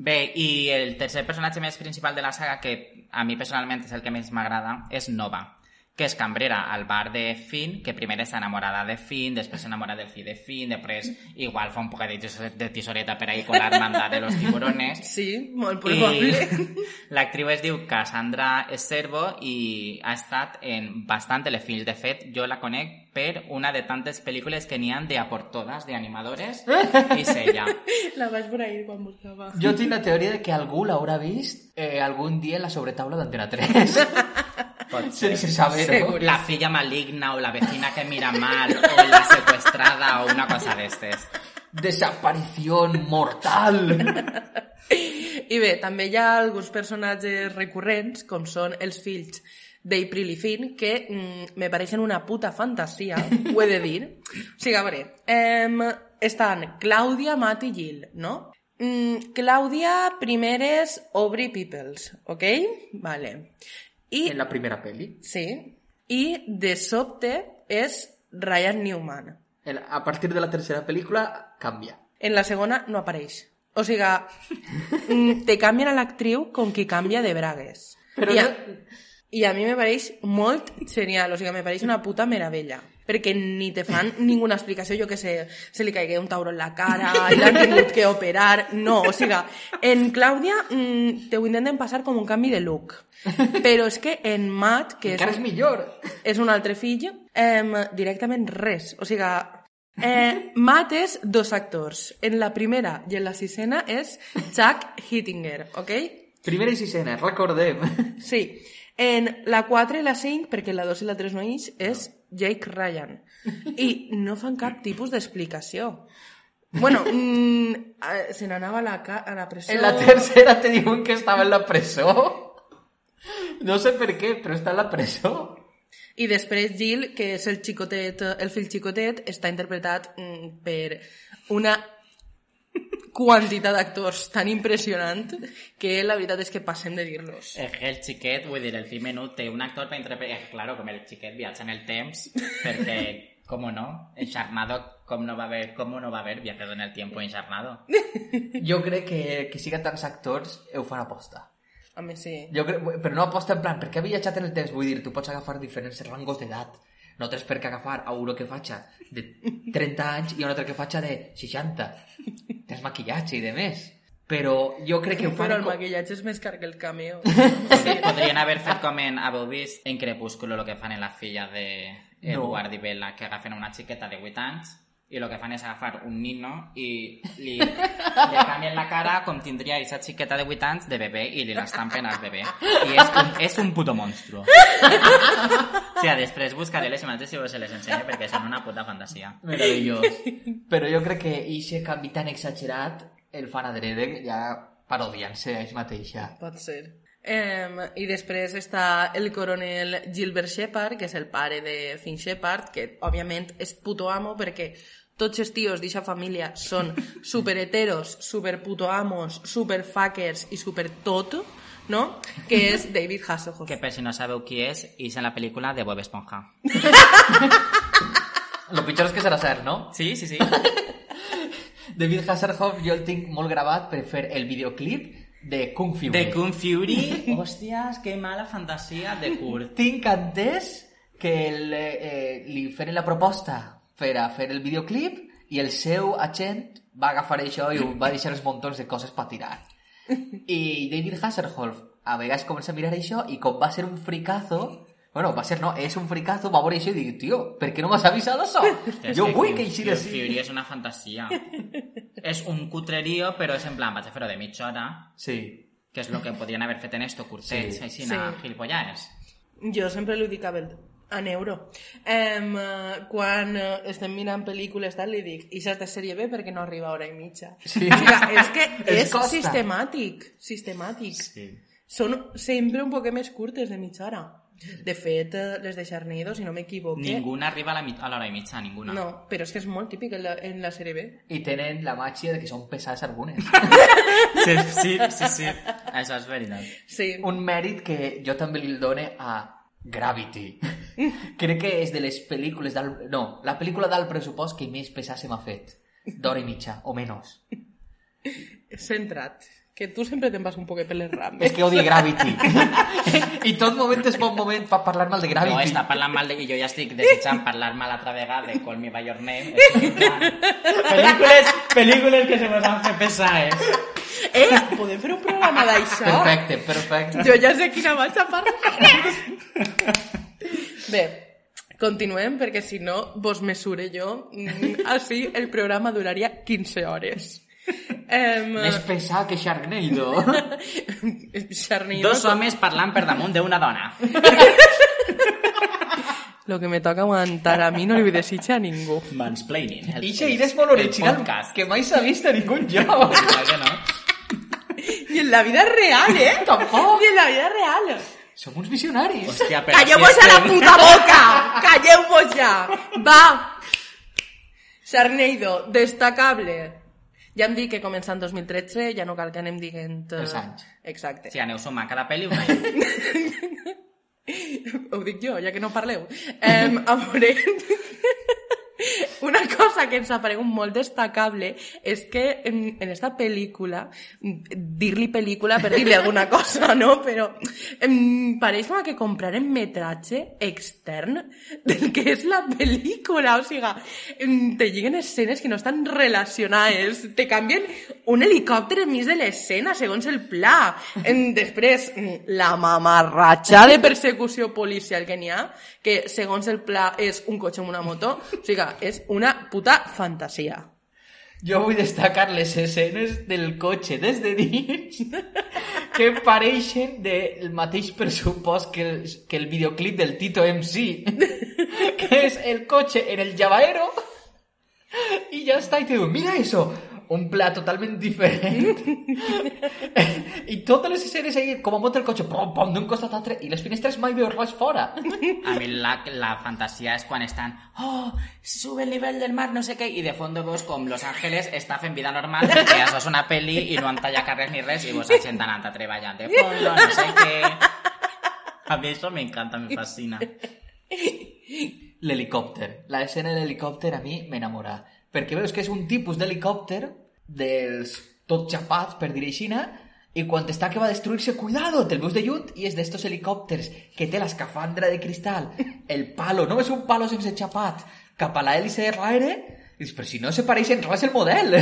Speaker 4: Bé, i el tercer personatge més principal de la saga, que a mi personalment és el que més m'agrada, és Nova, que és cambrera al bar de Finn, que primer està enamorada de Finn, després s'enamora del fill de Finn, després igual fa un poc de, tis- de tisoreta per ahí con la hermandad de los <laughs> tiburones.
Speaker 3: Sí, molt probable. <laughs>
Speaker 4: L'actriu es diu Cassandra Servo i ha estat en bastant telefilms. De fet, jo la conec per una de tantes pel·lícules que n'hi han de a por todas, de animadores, i és ella. <laughs>
Speaker 3: La vaig por ahí quan buscava.
Speaker 5: Jo tinc la teoria de que algú l'haurà vist eh, algun dia en la sobretaula d'Antena 3.
Speaker 4: Pot
Speaker 5: Sense saber-ho.
Speaker 3: Segur.
Speaker 4: La filla maligna o la vecina que mira mal o la secuestrada o una cosa d'estes.
Speaker 5: Desaparición mortal.
Speaker 3: I bé, també hi ha alguns personatges recurrents, com són els fills d'April i Finn, que mm, me pareixen una puta fantasia, ho he de dir. O sigui, a veure, em, estan Clàudia, Matt i Jill, no? Mm, Clàudia primer és Aubrey Peoples, ok? Vale. I,
Speaker 5: En la primera peli.
Speaker 3: sí, i de sobte és Ryan Newman.
Speaker 5: En- a partir de la tercera película cambia.
Speaker 3: En la segona no apareix. O sigui, mm, te canvien a l'actriu com qui canvia de bragues.
Speaker 5: Però
Speaker 3: I, a,
Speaker 5: no-
Speaker 3: I a mi me pareix molt genial, o sigui, me pareix una puta meravella. Perquè ni te fan <laughs> ninguna explicació, jo que sé, se li caigui un tauró en la cara, <laughs> i l'han tingut que operar... No, o sigui, en Clàudia mm, te ho intenten passar com un canvi de look. Però és que en Matt, que és,
Speaker 5: Encara és millor.
Speaker 3: és un altre fill, eh, directament res. O sigui, eh, Matt és dos actors. En la primera i en la sisena és Chuck Hittinger, ok?
Speaker 5: Primera i sisena, recordem.
Speaker 3: Sí. En la 4 i la 5, perquè la 2 i la 3 no és, és Jake Ryan. <laughs> I no fan cap tipus d'explicació. Bueno, <laughs> mm, se n'anava a la, ca- a la presó...
Speaker 5: En la tercera te diuen que estava en la presó. No sé per què, però està en la presó.
Speaker 3: I després Jill, que és el xicotet, el fill xicotet, està interpretat mm, per una quantitat d'actors tan impressionant que la veritat és que passem de dir-los.
Speaker 4: És que el xiquet, vull dir, el menut té un actor per interpretar... Eh, claro, com el xiquet viatja en el temps, perquè, <laughs> com no, enxarnado, com no va haver, com no va haver viajado en el tiempo enxarnado. <laughs>
Speaker 5: Jo crec que, que sí que tants actors ho fan aposta.
Speaker 3: A mi sí.
Speaker 5: Jo crec, però no aposta en plan, perquè ha viatjat en el temps, vull dir, tu pots agafar diferents rangos d'edat. No tens per què agafar a uno que faig de 30 anys i un altre que faig de 60. Tens maquillatge i de més. Però jo crec que.
Speaker 3: Però el
Speaker 5: com-
Speaker 3: maquillatge és més car que el cameo.
Speaker 4: Podri- Podrien haver fet com en, haveu vist en Crepúsculo el que fan en la filla de Edward i Bella, que agafen una xiqueta de 8 anys i el que fan és agafar un nino i li, li canvien la cara com tindria aquesta xiqueta de 8 anys de bebè i li l'estampen al bebè. I és un, és un puto monstru. O sigui, després buscaré les imatges i us les ensenyo perquè són una puta fantasia.
Speaker 5: Meravellós. Però jo crec que ixe canvi tan exagerat el fan adrede ja parodiant-se a ells mateixa.
Speaker 3: Pot ser. Um, I després està el coronel Gilbert Shepard, que és el pare de Finn Shepard, que òbviament és puto amo perquè tots els tios d'aquesta família són super heteros, super puto amos, super fuckers i super tot, no? Que és David Hasselhoff.
Speaker 4: Que per si no sabeu qui és, és en la pel·lícula de Bob Esponja.
Speaker 5: Lo pitjor és que serà cert, no?
Speaker 4: Sí, sí, sí. <laughs>
Speaker 5: David Hasselhoff jo el tinc molt gravat per fer el videoclip de Kung Fury.
Speaker 4: De Kung Fury. Hòsties, que mala fantasia de Kurt.
Speaker 5: Tinc entès que el, eh, li feren la proposta per a fer el videoclip i el seu agent va agafar això i va deixar els muntons de coses per tirar. I David Hasselhoff a vegades comença a mirar això i com va ser un fricazo Bueno, va ser, no, és un fricazo, va veure això i diu, tio, per què no m'has avisat d'això? <laughs>
Speaker 4: És
Speaker 5: Jo vull
Speaker 4: Kung-
Speaker 5: que així
Speaker 4: Kung
Speaker 5: de sí.
Speaker 4: Fury és una fantasia. és un cutrerío, però és en plan, vaig a fer-ho de mitja hora,
Speaker 5: Sí.
Speaker 4: que és el que podrien haver fet en esto, curtets,
Speaker 5: Sí.
Speaker 4: així,
Speaker 3: Sí.
Speaker 4: gilipollas.
Speaker 3: Jo sempre li dic a, a Neuro. Um, quan uh, estem mirant pel·lícules tal, li dic, i de sèrie B perquè no arriba a hora i mitja.
Speaker 5: Sí. <laughs>
Speaker 3: O sigui, és que <laughs>
Speaker 5: Es
Speaker 3: és
Speaker 5: costa.
Speaker 3: sistemàtic, sistemàtic.
Speaker 4: Sí.
Speaker 3: són sempre un poc més curtes de mitja hora. De fet, eh, les de Sharknado, si no m'equivoque...
Speaker 4: Ninguna arriba a l'hora i mitja, ninguna.
Speaker 3: No, però és que és molt típic en la, en la sèrie B.
Speaker 5: I tenen la màgia de que són pesades algunes. <laughs>
Speaker 4: Sí, sí, sí, sí. Això és veritat.
Speaker 3: Sí.
Speaker 5: Un mèrit que jo també li dono a Gravity. <laughs> Crec que és de les pel·lícules d'alt... No, la pel·lícula d'alt pressupost que més pesada se m'ha fet. D'hora i mitja, o menys.
Speaker 3: Centrat. Que tu sempre te'n vas un poquet per les rames.
Speaker 5: És que odio Gravity. I tot moment és bon moment per parlar mal de
Speaker 4: No,
Speaker 5: Gravity.
Speaker 4: està parlant mal de... I jo ja estic desitjant parlar mal altra vegada de Call Me By Your Name. Pel·lícules, pel·lícules que se nos han fet pesades.
Speaker 3: Eh, podem fer un programa d'això?
Speaker 5: Perfecte, perfecte.
Speaker 3: Jo ja sé quina vaig a parlar. <laughs> Bé, continuem, perquè si no, vos mesure jo. Mm, Així el programa duraria 15 hores. Um, <laughs>
Speaker 5: Més pesat que Sharknado.
Speaker 3: Sharknado, <laughs>
Speaker 4: Dos homes parlant per damunt d'una dona. <laughs>
Speaker 3: Lo que me toca aguantar a mi no li vull desitjar a ningú.
Speaker 4: Mansplaining. El,
Speaker 5: I és molt original, que mai s'ha vist a lloc.
Speaker 4: Clar que no?
Speaker 3: I en la vida real, eh?
Speaker 5: Tampoc.
Speaker 3: I en la vida real.
Speaker 5: Som uns visionaris.
Speaker 4: Hòstia, però
Speaker 3: Calleu-vos a la puta boca! Calleu-vos ja! Va! Sharknado, destacable. Ja em dic que començant 2013 ja no cal que anem dient... eh,
Speaker 5: Els anys.
Speaker 3: Exacte.
Speaker 4: Si aneu sumant cada pel·li un any. <laughs>
Speaker 3: Ho dic jo, ja que no parleu. Um, a veure, <laughs> una cosa que ens ha paregut molt destacable és que en, en esta pel·lícula, dir-li pel·lícula alguna <laughs> cosa, no? Però em pareix com que compraren metratge extern del que és la pel·lícula, o sigui, em, te lliguen escenes que no estan relacionades, te canvien un helicòpter enmig de l'escena segons el pla. Em, després, mm, la mamarratxa de persecució policial que n'hi ha, que segons el pla és un cotxe amb una moto, o és una puta fantasia.
Speaker 5: Jo vull destacar les escenes del cotxe des de dins <laughs> que pareixen del mateix pressupost que el, que el videoclip del Tito MC <laughs> que és el cotxe en el llavadero y ya está y te digo, mira eso un pla totalment diferent i <laughs> totes les escenes ahí com a munta el cotxe pom, pom, d'un costat a l'altre i les finestres mai veus res fora
Speaker 4: A mi la, la fantasia és quan estan oh, sube el nivell del mar, no sé què, i de fondo veus com Los Ángeles està fent vida normal, que això és una pel·li i no han tallat carrers ni res, i vos la gent anant a treballar de fondo, no sé què... A mi això m'encanta, me fascina.
Speaker 5: l'helicòpter. La escena de l'helicòpter a mi m'enamora. Perquè veus que és un tipus d'helicòpter dels tot xapats, per dir així, i quan està que va destruir-se, cuidado, te'l veus de lluny i és d'estos helicòpters que té l'escafandra de cristal, el palo, no és un palo sense xapat, cap a l'hèlice de l'aire, i dius, però si no se pareixen res el model.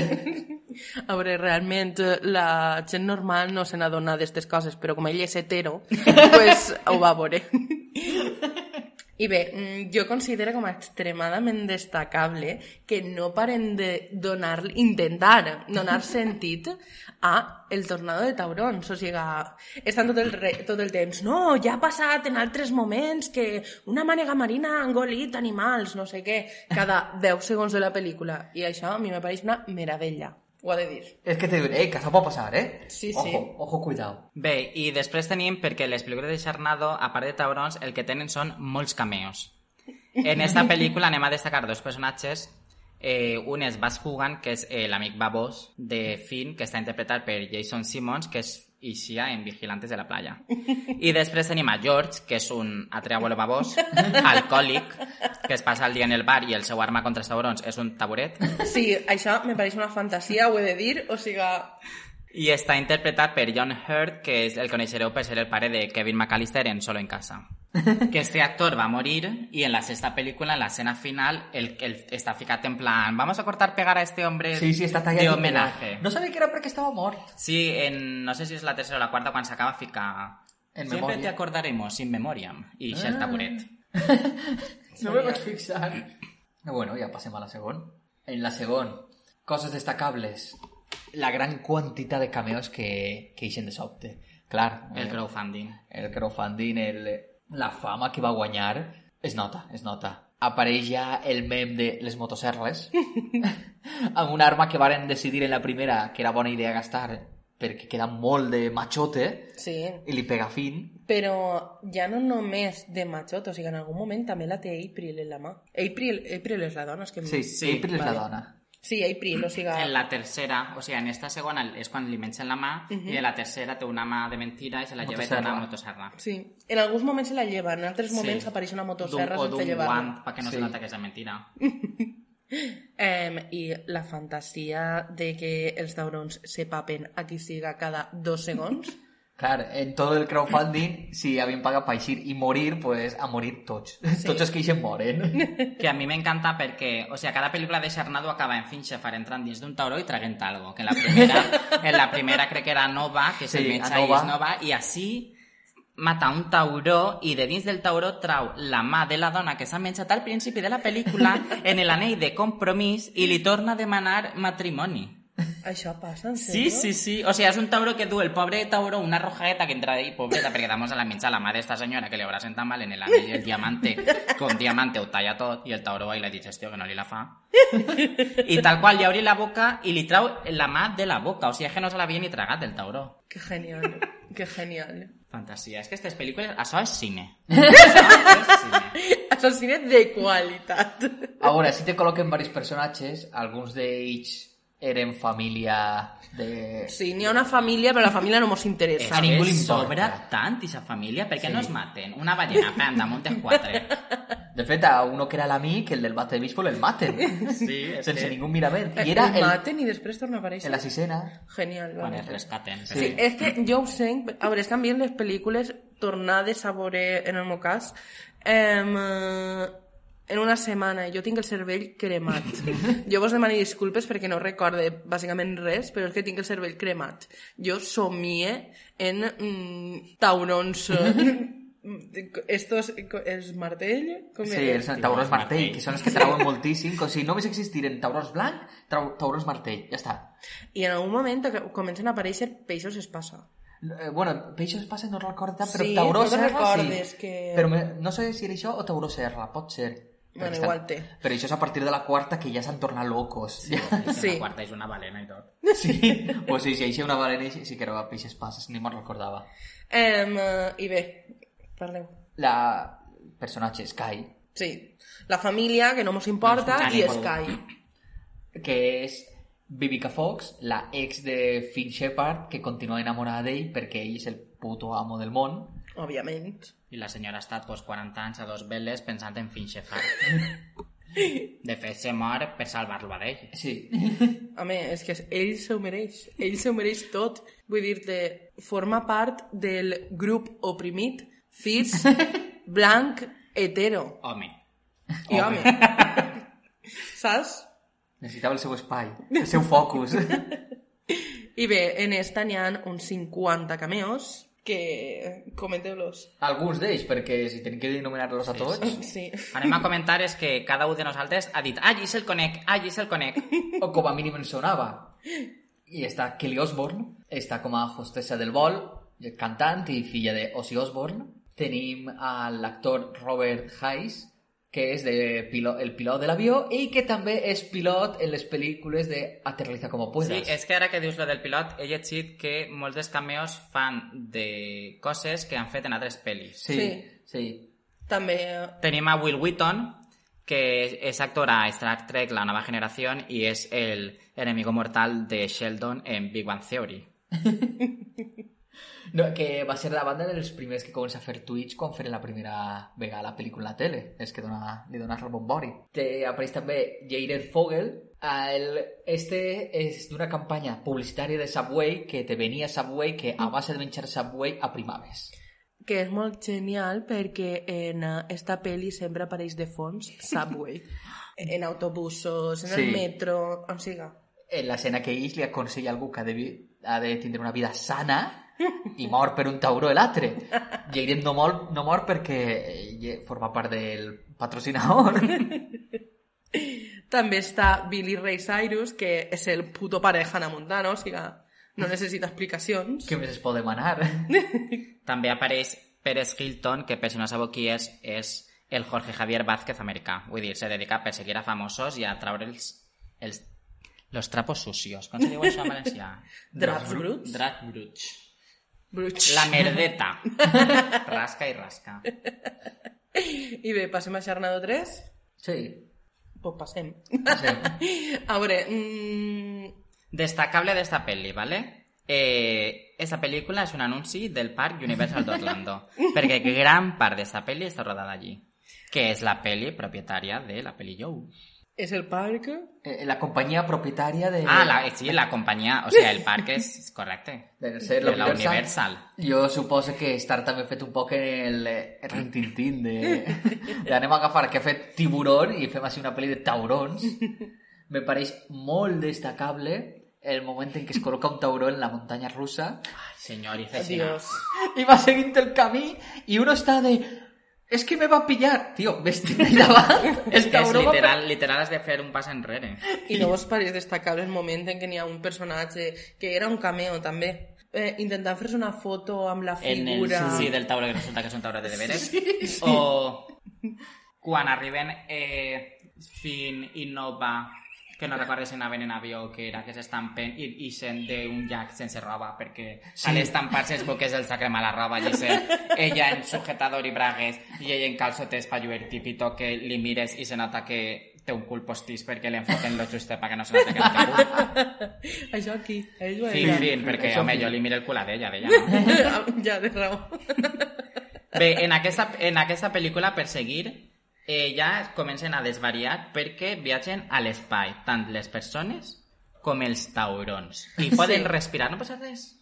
Speaker 5: <laughs>
Speaker 3: A veure, realment eh, la gent normal no se n'adona d'aquestes coses, però com ell és hetero, <laughs> pues, ho va veure. <laughs> I bé, mm, jo considero com a extremadament destacable que no paren de donar, intentar donar <laughs> sentit a el tornado de taurons. O sigui, estan tot el, re, tot el temps, no, ja ha passat en altres moments que una mànega marina ha engolit animals, no sé què, cada 10 segons de la pel·lícula. I això a mi me pareix una meravella. Ho ha de dir.
Speaker 5: és que te diuen, eh, que això pot passar, eh?
Speaker 3: Sí, sí.
Speaker 5: Ojo, ojo, cuidado.
Speaker 4: Bé, i després tenim, perquè les pel·lícules de Sharknado, a part de taurons, el que tenen són molts cameos. En esta <laughs> pel·lícula anem a destacar dos personatges. Eh, un és Bas Hugan, que és eh, l'amic babós de Finn, que està interpretat per Jason Simmons, que és Ixia en Vigilantes de la Playa. I després tenim a George, que és un altre abuelo babós, <laughs> alcohòlic, que es passa el dia en el bar i el seu arma contra els taurons és un taburet.
Speaker 3: Sí, això me pareix una fantasia, ho he de dir, o sigui...
Speaker 4: I està interpretat per John Hurt, que és el coneixereu per ser el pare de Kevin McAllister en Solo en Casa. <laughs> que este actor va a morir y en la sexta película, en la escena final, el, el, está ficat en plan, vamos a cortar pegar a este hombre
Speaker 5: Sí, sí, tallat.
Speaker 4: de homenaje.
Speaker 5: No sabia que era perquè estava mort.
Speaker 4: Sí, en, no sé si es la tercera o la cuarta, cuando se acaba fica...
Speaker 5: En
Speaker 4: Siempre
Speaker 5: memòria.
Speaker 4: te acordaremos, sin memoriam. I ah. el taburet. <laughs>
Speaker 5: No me vaig fixar. Bueno, ja passem a la segon. En la segon, coses destacables. La gran quantitat de cameos que, que ixen de sobte. Clar,
Speaker 4: El
Speaker 5: eh,
Speaker 4: crowdfunding.
Speaker 5: el crowdfunding, el, la fama que va guanyar, es nota, es nota. Apareix ja el mem de les motoserres, <laughs> amb una arma que varen decidir en la primera que era bona idea gastar perquè queda molt de machote
Speaker 3: Sí,
Speaker 5: i li pega fin.
Speaker 3: però ja no només de machot, o sigui, en algun moment també la té April en la mà. April, April és la dona, és que...
Speaker 5: Sí,
Speaker 4: Sí,
Speaker 5: sí April és
Speaker 3: vale.
Speaker 5: la dona.
Speaker 3: Sí, April, o sigui...
Speaker 4: En la tercera, o sea, en esta segona és quan li mengen la mà i en la tercera té una mà de mentira i se la lleva una
Speaker 5: Motosserra.
Speaker 3: Sí, en alguns moments se la lleva, en altres moments
Speaker 4: Sí.
Speaker 3: apareix una
Speaker 4: D'un-
Speaker 3: motosserra
Speaker 4: o
Speaker 3: sense
Speaker 4: d'un
Speaker 3: llevar-la.
Speaker 4: guant perquè no
Speaker 5: Sí.
Speaker 4: se nota que és de mentira. <laughs>
Speaker 3: Em, I la fantasia de que els taurons se papen a qui siga cada dos segons.
Speaker 5: Clar, en tot el crowdfunding, si havien pagat per eixir i morir, pues a morir tots. Tots els que eixen moren. <laughs>
Speaker 4: Que a mi m'encanta perquè, o sea, cada pel·lícula de Xarnado acaba en Finchefar entrant dins d'un tauró i traguent algo. Que en la primera, <laughs> en la primera crec que era Nova, que
Speaker 5: Sí,
Speaker 4: se'l menja
Speaker 5: a
Speaker 4: i
Speaker 5: Nova.
Speaker 4: és Nova, i així mata un tauró i de dins del tauró trau la mà de la dona que s'ha menjat al principi de la pel·lícula <laughs> en l'anell de compromís i li torna a demanar matrimoni.
Speaker 3: Això passa, en
Speaker 4: Sí, sí, sí. O sea, és un tauró que du el pobre tauró una rojaeta que entra ahí, pobreta, perquè damos a la mitja la mà d'esta senyora que li haurà sentat mal en el anell el diamante, con diamante ho talla tot, i el tauró ahí la digestió que no li la fa. I tal qual li obri la boca i li trau la mà de la boca, o sigui, és que no se l'havia ni tragat el tauró.
Speaker 3: Que genial, que genial.
Speaker 4: Fantasia. És que aquestes pel·lícules, això és cine. <laughs> Això és cine.
Speaker 3: Això és cine de qualitat.
Speaker 5: Ahora, si te col·loquen diversos personatges, alguns d'ells eren família de...
Speaker 3: Sí, n'hi ha una família, però la família no mos interessa.
Speaker 5: A ningú li importa.
Speaker 4: sobra tant, aquesta família. Per què no es maten? Una ballena, pam, damunt de quatre. <laughs>
Speaker 5: De fet, a uno que era l'amic, el del bate de béisbol, el maten.
Speaker 4: Sí,
Speaker 5: Sense
Speaker 4: que...
Speaker 5: ningú mirament. I era
Speaker 3: el
Speaker 5: el,
Speaker 3: maten i després torna a aparèixer.
Speaker 5: en la sisena.
Speaker 3: Genial,
Speaker 4: Quan
Speaker 3: vale.
Speaker 4: es rescaten.
Speaker 3: Sí, és que jo ho sé, a veure, és que a mi les pel·lícules tornades a veure, en el meu cas, em, eh, en una setmana jo tinc el cervell cremat. <laughs> Jo vos demano disculpes perquè no recorde bàsicament res, però és que tinc el cervell cremat. Jo somie en mm, taurons... eh, <laughs> estos, els martell? Com
Speaker 5: Sí, els taurons martell, que són els que trauen moltíssim. Com si només existiren taurons blanc, trau, taurons martell. Ja està.
Speaker 3: I en algun moment que comencen a aparèixer peixos espasa.
Speaker 5: Eh, bueno, peixos passa no recordo tant, però
Speaker 3: Sí,
Speaker 5: tauró serra
Speaker 3: recordes
Speaker 5: sí.
Speaker 3: que-
Speaker 5: Però me, no sé si era això o tauró serra, pot ser.
Speaker 3: Bueno,
Speaker 5: Perquè
Speaker 3: igual té.
Speaker 5: Però això és a partir de la quarta que ja s'han tornat locos. Sí.
Speaker 4: Sí.
Speaker 3: Sí.
Speaker 4: La quarta és una balena i tot.
Speaker 5: sí. Pues sí, si hi una balena sí sí que era peixes passes, ni me'n recordava.
Speaker 3: Em, eh, I bé, parleu.
Speaker 5: La personatge Sky,
Speaker 3: Sí, la família, que no mos importa,
Speaker 4: Doncs,
Speaker 3: i. Sky.
Speaker 5: que és Vivica Fox, la ex de Finn Shepard, que continua enamorada d'ell perquè ell és el puto amo del món.
Speaker 3: Òbviament.
Speaker 4: I la senyora ha estat pues, 40 anys a dos veles pensant en Finchefar. <laughs> De fet, se mor per salvar-lo a ell.
Speaker 5: Sí.
Speaker 3: Home, és que ell s'ho mereix. Ell s'ho mereix tot. Vull dir-te, forma part del grup oprimit, cis, <laughs> blanc, hetero.
Speaker 4: Home.
Speaker 3: I home. <laughs> Saps?
Speaker 5: Necessitava el seu espai, el seu focus.
Speaker 3: I bé, en esta n'hi ha uns 50 cameos que... Comenteu-los.
Speaker 5: Alguns d'ells, perquè si tenim que enumerar-los a tots...
Speaker 3: Sí.
Speaker 4: Anem a comentar és que cada un de nosaltres ha dit «Allí se'l conec, allí se'l conec».
Speaker 5: o com a mínim en sonava. I està Kelly Osbourne, està com a hostessa del vol, cantant i filla de Ozzy Osbourne. Tenim a l'actor Robert Hayes, que és de pilo el pilot de l'avió i que també és pilot en les pel·lícules de Aterriza como
Speaker 4: Sí,
Speaker 5: puedas.
Speaker 4: és que ara que dius lo del pilot, he llegit que molts dels cameos fan de coses que han fet en altres pel·lis.
Speaker 5: sí,
Speaker 3: Sí.
Speaker 5: sí.
Speaker 3: També...
Speaker 4: Tenim a Will Wheaton, que és actor a Star Trek La Nova Generación i és el enemigo mortal de Sheldon en Big Bang Theory. <laughs> <laughs>
Speaker 5: No, que va ser la banda dels primers que comença a fer Twitch quan feren la primera vegada la pel·lícula a la tele. És que dona, li dones el bombori. Té, apareix també Jader Fogel. El, este és d'una campanya publicitària de Subway que te venia Subway que a base de menjar Subway aprimaves.
Speaker 3: que és molt genial perquè en eh, esta pel·li sempre apareix de fons Subway. <laughs> en autobusos, en
Speaker 5: Sí.
Speaker 3: el metro, on siga.
Speaker 5: En l'escena que ells li aconsella a algú que ha de, ha de tindre una vida sana i mor per un tauró de l'altre. Jaden no mor, no mor perquè ell forma part del patrocinador. <laughs>
Speaker 3: També està Billy Ray Cyrus, que és el puto pareja Hannah Montana, o sigui, no necessita explicacions.
Speaker 5: Què més es pot demanar? <laughs>
Speaker 4: També apareix Pérez Hilton, que per si no sabeu qui és, és el Jorge Javier Vázquez americà. Vull dir, se dedica a perseguir a famosos i a traure'ls els, Los trapos sucios. Com se diu això en valencià? <laughs>
Speaker 3: Draps bruts.
Speaker 4: Draps bruts. La merdeta. <laughs> rasca i rasca. <laughs>
Speaker 3: I bé, passem a Xarnado 3?
Speaker 5: Sí.
Speaker 3: Pues passem.
Speaker 5: sí. <laughs>
Speaker 3: A veure, mm,
Speaker 4: Destacable de esta peli, ¿vale? Eh, esta pel·lícula és un anunci del Parc Universal d'Orlando, perquè gran part d'esta pel·li està rodada allí, que és la peli propietària de la peli Joe.
Speaker 3: És el parc?
Speaker 5: Eh, la compañía propietaria de...
Speaker 4: Ah, la, sí, la companyia, o sigui, el parc és correcte.
Speaker 5: Debe ser
Speaker 4: De la Universal.
Speaker 5: Jo suposo que estar també fet un poc en el, eh, el rintintín de... de anem a agafar que ha fet tiburón i fem així una pel·li de taurons. Me pareix molt destacable el moment en què es col·loca un tauró en la muntanya russa
Speaker 4: Ai, senyor, i
Speaker 5: i va seguint el camí i uno està de... Es que me va a pillar. Tio, vés ahí davant. <laughs> El
Speaker 4: És que és literal, literal has de fer un pas enrere.
Speaker 3: I no vos pareix destacable el moment en què n'hi ha un personatge que era un cameo també, eh, intentant fer-se una foto amb la
Speaker 4: En el
Speaker 3: figura...
Speaker 4: sí del taure que resulta que és un taure de deberes. O quan arriben eh, Finn i Nova que no recordo si anaven en avió que era que s'estampen i, i sent d'un llac sense roba perquè sí. a l'estampar-se es veu que és el sacre mala roba i és ella en sujetador i bragues i ella en calçotes palluer típico que li mires i se nota que té un cul postís perquè li enfoquen lo juste perquè no se nota que no té cul. <laughs>
Speaker 3: Això aquí, ell ho
Speaker 4: Fin,
Speaker 3: era.
Speaker 4: fin, perquè
Speaker 5: Això
Speaker 4: home,
Speaker 5: fin.
Speaker 4: jo li miro el cul a d'ella, d'ella no? <laughs>
Speaker 3: ja, de raó.
Speaker 4: Bé, en aquesta, en aquesta pel·lícula, per seguir, eh, ja comencen a desvariar perquè viatgen a l'espai, tant les persones com els taurons. I <laughs> poden
Speaker 3: Sí.
Speaker 4: respirar, no passa res.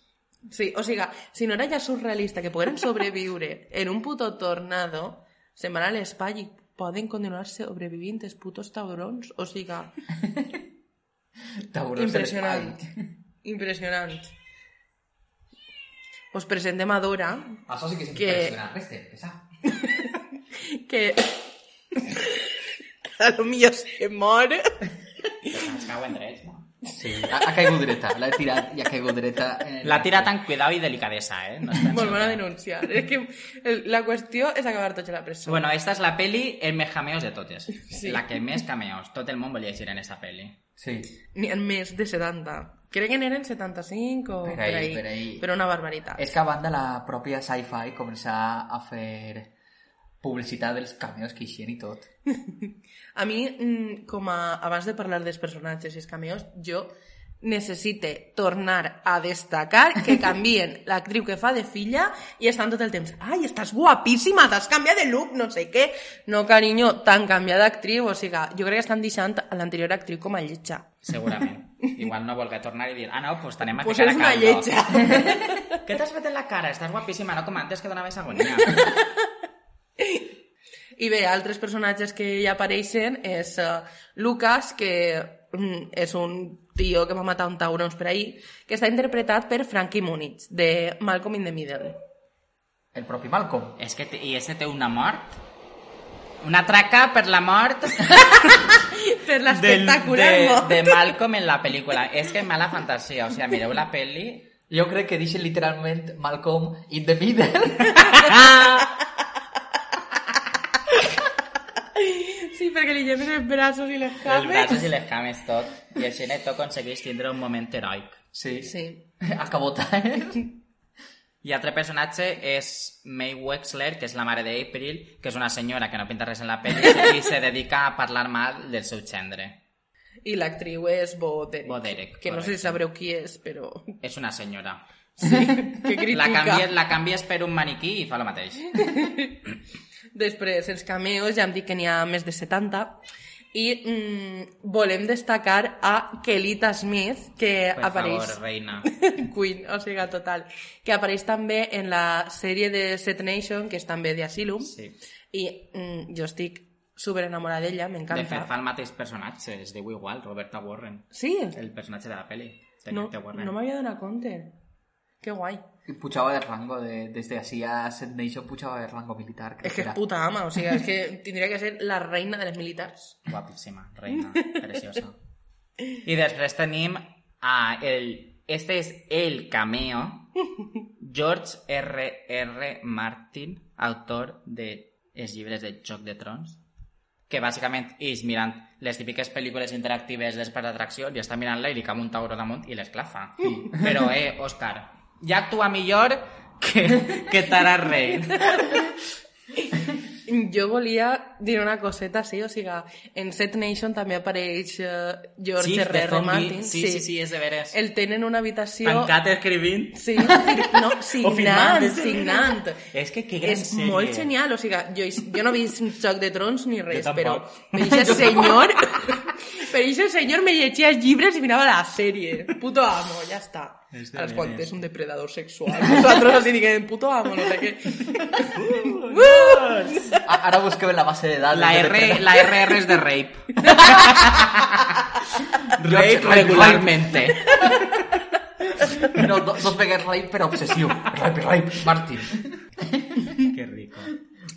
Speaker 3: Sí, o sigui, si no era ja surrealista que pogueren sobreviure en un puto tornado, se'n van a l'espai i poden continuar sobrevivint els putos taurons. O sigui, <laughs>
Speaker 5: Taurons
Speaker 3: impressionant. <laughs> Impressionant. Us presentem a Dora,
Speaker 5: Això sí que és
Speaker 3: Que-
Speaker 5: impressionant. Pesa.
Speaker 3: que <laughs> a lo millor se mor.
Speaker 4: Cauen drets, no?
Speaker 5: Sí, ha, ha caigut dreta. L'ha tirat i ha caigut dreta. En el...
Speaker 4: L'ha tirat amb cuidado i delicadesa, eh? No.
Speaker 3: Molt bona denunciar. És que el- la qüestió és acabar tots a la presó.
Speaker 4: Bueno, esta és la peli el més cameos de totes.
Speaker 3: Sí.
Speaker 4: La que més cameos. Tot el món volia llegir en esta peli.
Speaker 5: Sí.
Speaker 3: N'hi ha més de 70. Crec que n'eren 75 o
Speaker 5: Per
Speaker 3: per
Speaker 5: ahí,
Speaker 3: ahí.
Speaker 5: per ahí.
Speaker 3: Però una barbaritat.
Speaker 5: És que a banda la pròpia sci-fi començar a fer publicitat dels cameos que eixien i tot. <laughs>
Speaker 3: A mi, mm, com a, abans de parlar dels personatges i els cameos, jo necessite tornar a destacar que <laughs> canvien l'actriu que fa de filla i estan tot el temps ai, estàs guapíssima, t'has canviat de look, no sé què. No, carinyo, t'han canviat d'actriu, o sigui, jo crec que estan deixant a l'anterior actriu com a lletja.
Speaker 4: Segurament. <laughs> Igual no volgué tornar i dir, ah, no, pues tenem a
Speaker 3: Pues
Speaker 4: ficar a
Speaker 3: una
Speaker 4: caldo.
Speaker 3: lletja.
Speaker 4: Què t'has fet en la cara? Estàs guapíssima, no com antes que donaves agonia.
Speaker 3: I bé, altres personatges que hi apareixen és uh, Lucas, que mm, és un tio que va matar un taurons per ahir, que està interpretat per Frankie Muniz, de Malcolm in the Middle.
Speaker 5: El propi Malcolm.
Speaker 4: És que, i ese té una mort? Una traca per la mort <laughs>
Speaker 3: Per l'espectacular
Speaker 4: de,
Speaker 3: mort.
Speaker 4: de Malcolm en la pel·lícula. És que mala fantasia, o sigui, mireu la pel·li...
Speaker 5: Jo crec que deixen literalment Malcolm in the middle. <laughs>
Speaker 3: Sí, perquè li lleves els braços i les
Speaker 4: Els
Speaker 3: cames.
Speaker 4: braços i les cames tot. I així Neto aconsegueix tindre un moment heroic.
Speaker 5: Sí.
Speaker 3: Sí. <laughs>
Speaker 5: Acabota, eh?
Speaker 4: I altre personatge és May Wexler, que és la mare d'April, que és una senyora que no pinta res en la pel·li <laughs> i se dedica a parlar mal del seu gendre.
Speaker 3: I l'actriu és Bo Derek.
Speaker 4: Bo Derek,
Speaker 3: Que no sé si
Speaker 4: correcte.
Speaker 3: sabreu qui és, però...
Speaker 4: És una senyora.
Speaker 3: Que critica.
Speaker 4: La canvies, la canvies per un maniquí i fa el mateix. <laughs>
Speaker 3: Després, els cameos, ja hem dit que n'hi ha més de 70. I mm, volem destacar a Kelita Smith, que
Speaker 4: Per
Speaker 3: apareix...
Speaker 4: favor, reina. <laughs>
Speaker 3: Queen, o sigui, total. Que apareix també en la sèrie de Set Nation, que és també de Asylum.
Speaker 4: Sí.
Speaker 3: I mm, jo estic super enamorada d'ella,
Speaker 4: De
Speaker 3: m'encanta.
Speaker 4: fet, fa el mateix personatge, es diu igual, Roberta Warren.
Speaker 3: Sí?
Speaker 4: El personatge de la pel·li. De
Speaker 3: No, no m'havia donat compte. Que guai.
Speaker 5: Pujava de rango, de, desde así a Set Nation pujava de rango militar.
Speaker 3: És que
Speaker 5: era.
Speaker 3: puta ama, o sigui, és que <laughs> tindria que ser la reina de les militars.
Speaker 4: Guapíssima, reina, preciosa. I després tenim a el... Este és el cameo George R. R. Martin, autor de els llibres de Joc de Trons, que bàsicament és mirant les típiques pel·lícules interactives després d'atracció i està mirant-la i li cau un tauró damunt i l'esclafa. <laughs> Però, eh, Òscar, ja actua millor que, que Tara Reid.
Speaker 3: Jo volia dir una coseta, sí, o sigui, en Set Nation també apareix uh, George
Speaker 4: Sí,
Speaker 3: R.R.
Speaker 4: zombi.
Speaker 3: Martin.
Speaker 4: Sí, sí, sí, és de veres.
Speaker 3: El tenen una habitació...
Speaker 4: Tancat escrivint.
Speaker 3: Sí, no, <laughs>
Speaker 4: O firmant,
Speaker 3: signant,
Speaker 4: sí.
Speaker 3: signant.
Speaker 4: És que que gran
Speaker 3: És
Speaker 4: sèrie.
Speaker 3: molt genial, o sigui, jo, jo no he vist Joc de Trons ni res, però <laughs> aquest senyor, <laughs> per aquest senyor me llegia llibres i mirava la sèrie. Puto amo, ja està.
Speaker 4: És de
Speaker 3: Als quan
Speaker 4: veres.
Speaker 3: és un depredador sexual. Nosaltres així diguem, puto amo, no sé què. <laughs>
Speaker 5: A- Ara busquem la base de dades.
Speaker 4: La,
Speaker 5: de
Speaker 4: R,
Speaker 5: depredador.
Speaker 4: la RR es de rape. rape
Speaker 5: Rape,
Speaker 4: regularmente.
Speaker 5: No, do, dos vegades rape per obsessiu. Rape, rape, Martin.
Speaker 4: Que rico.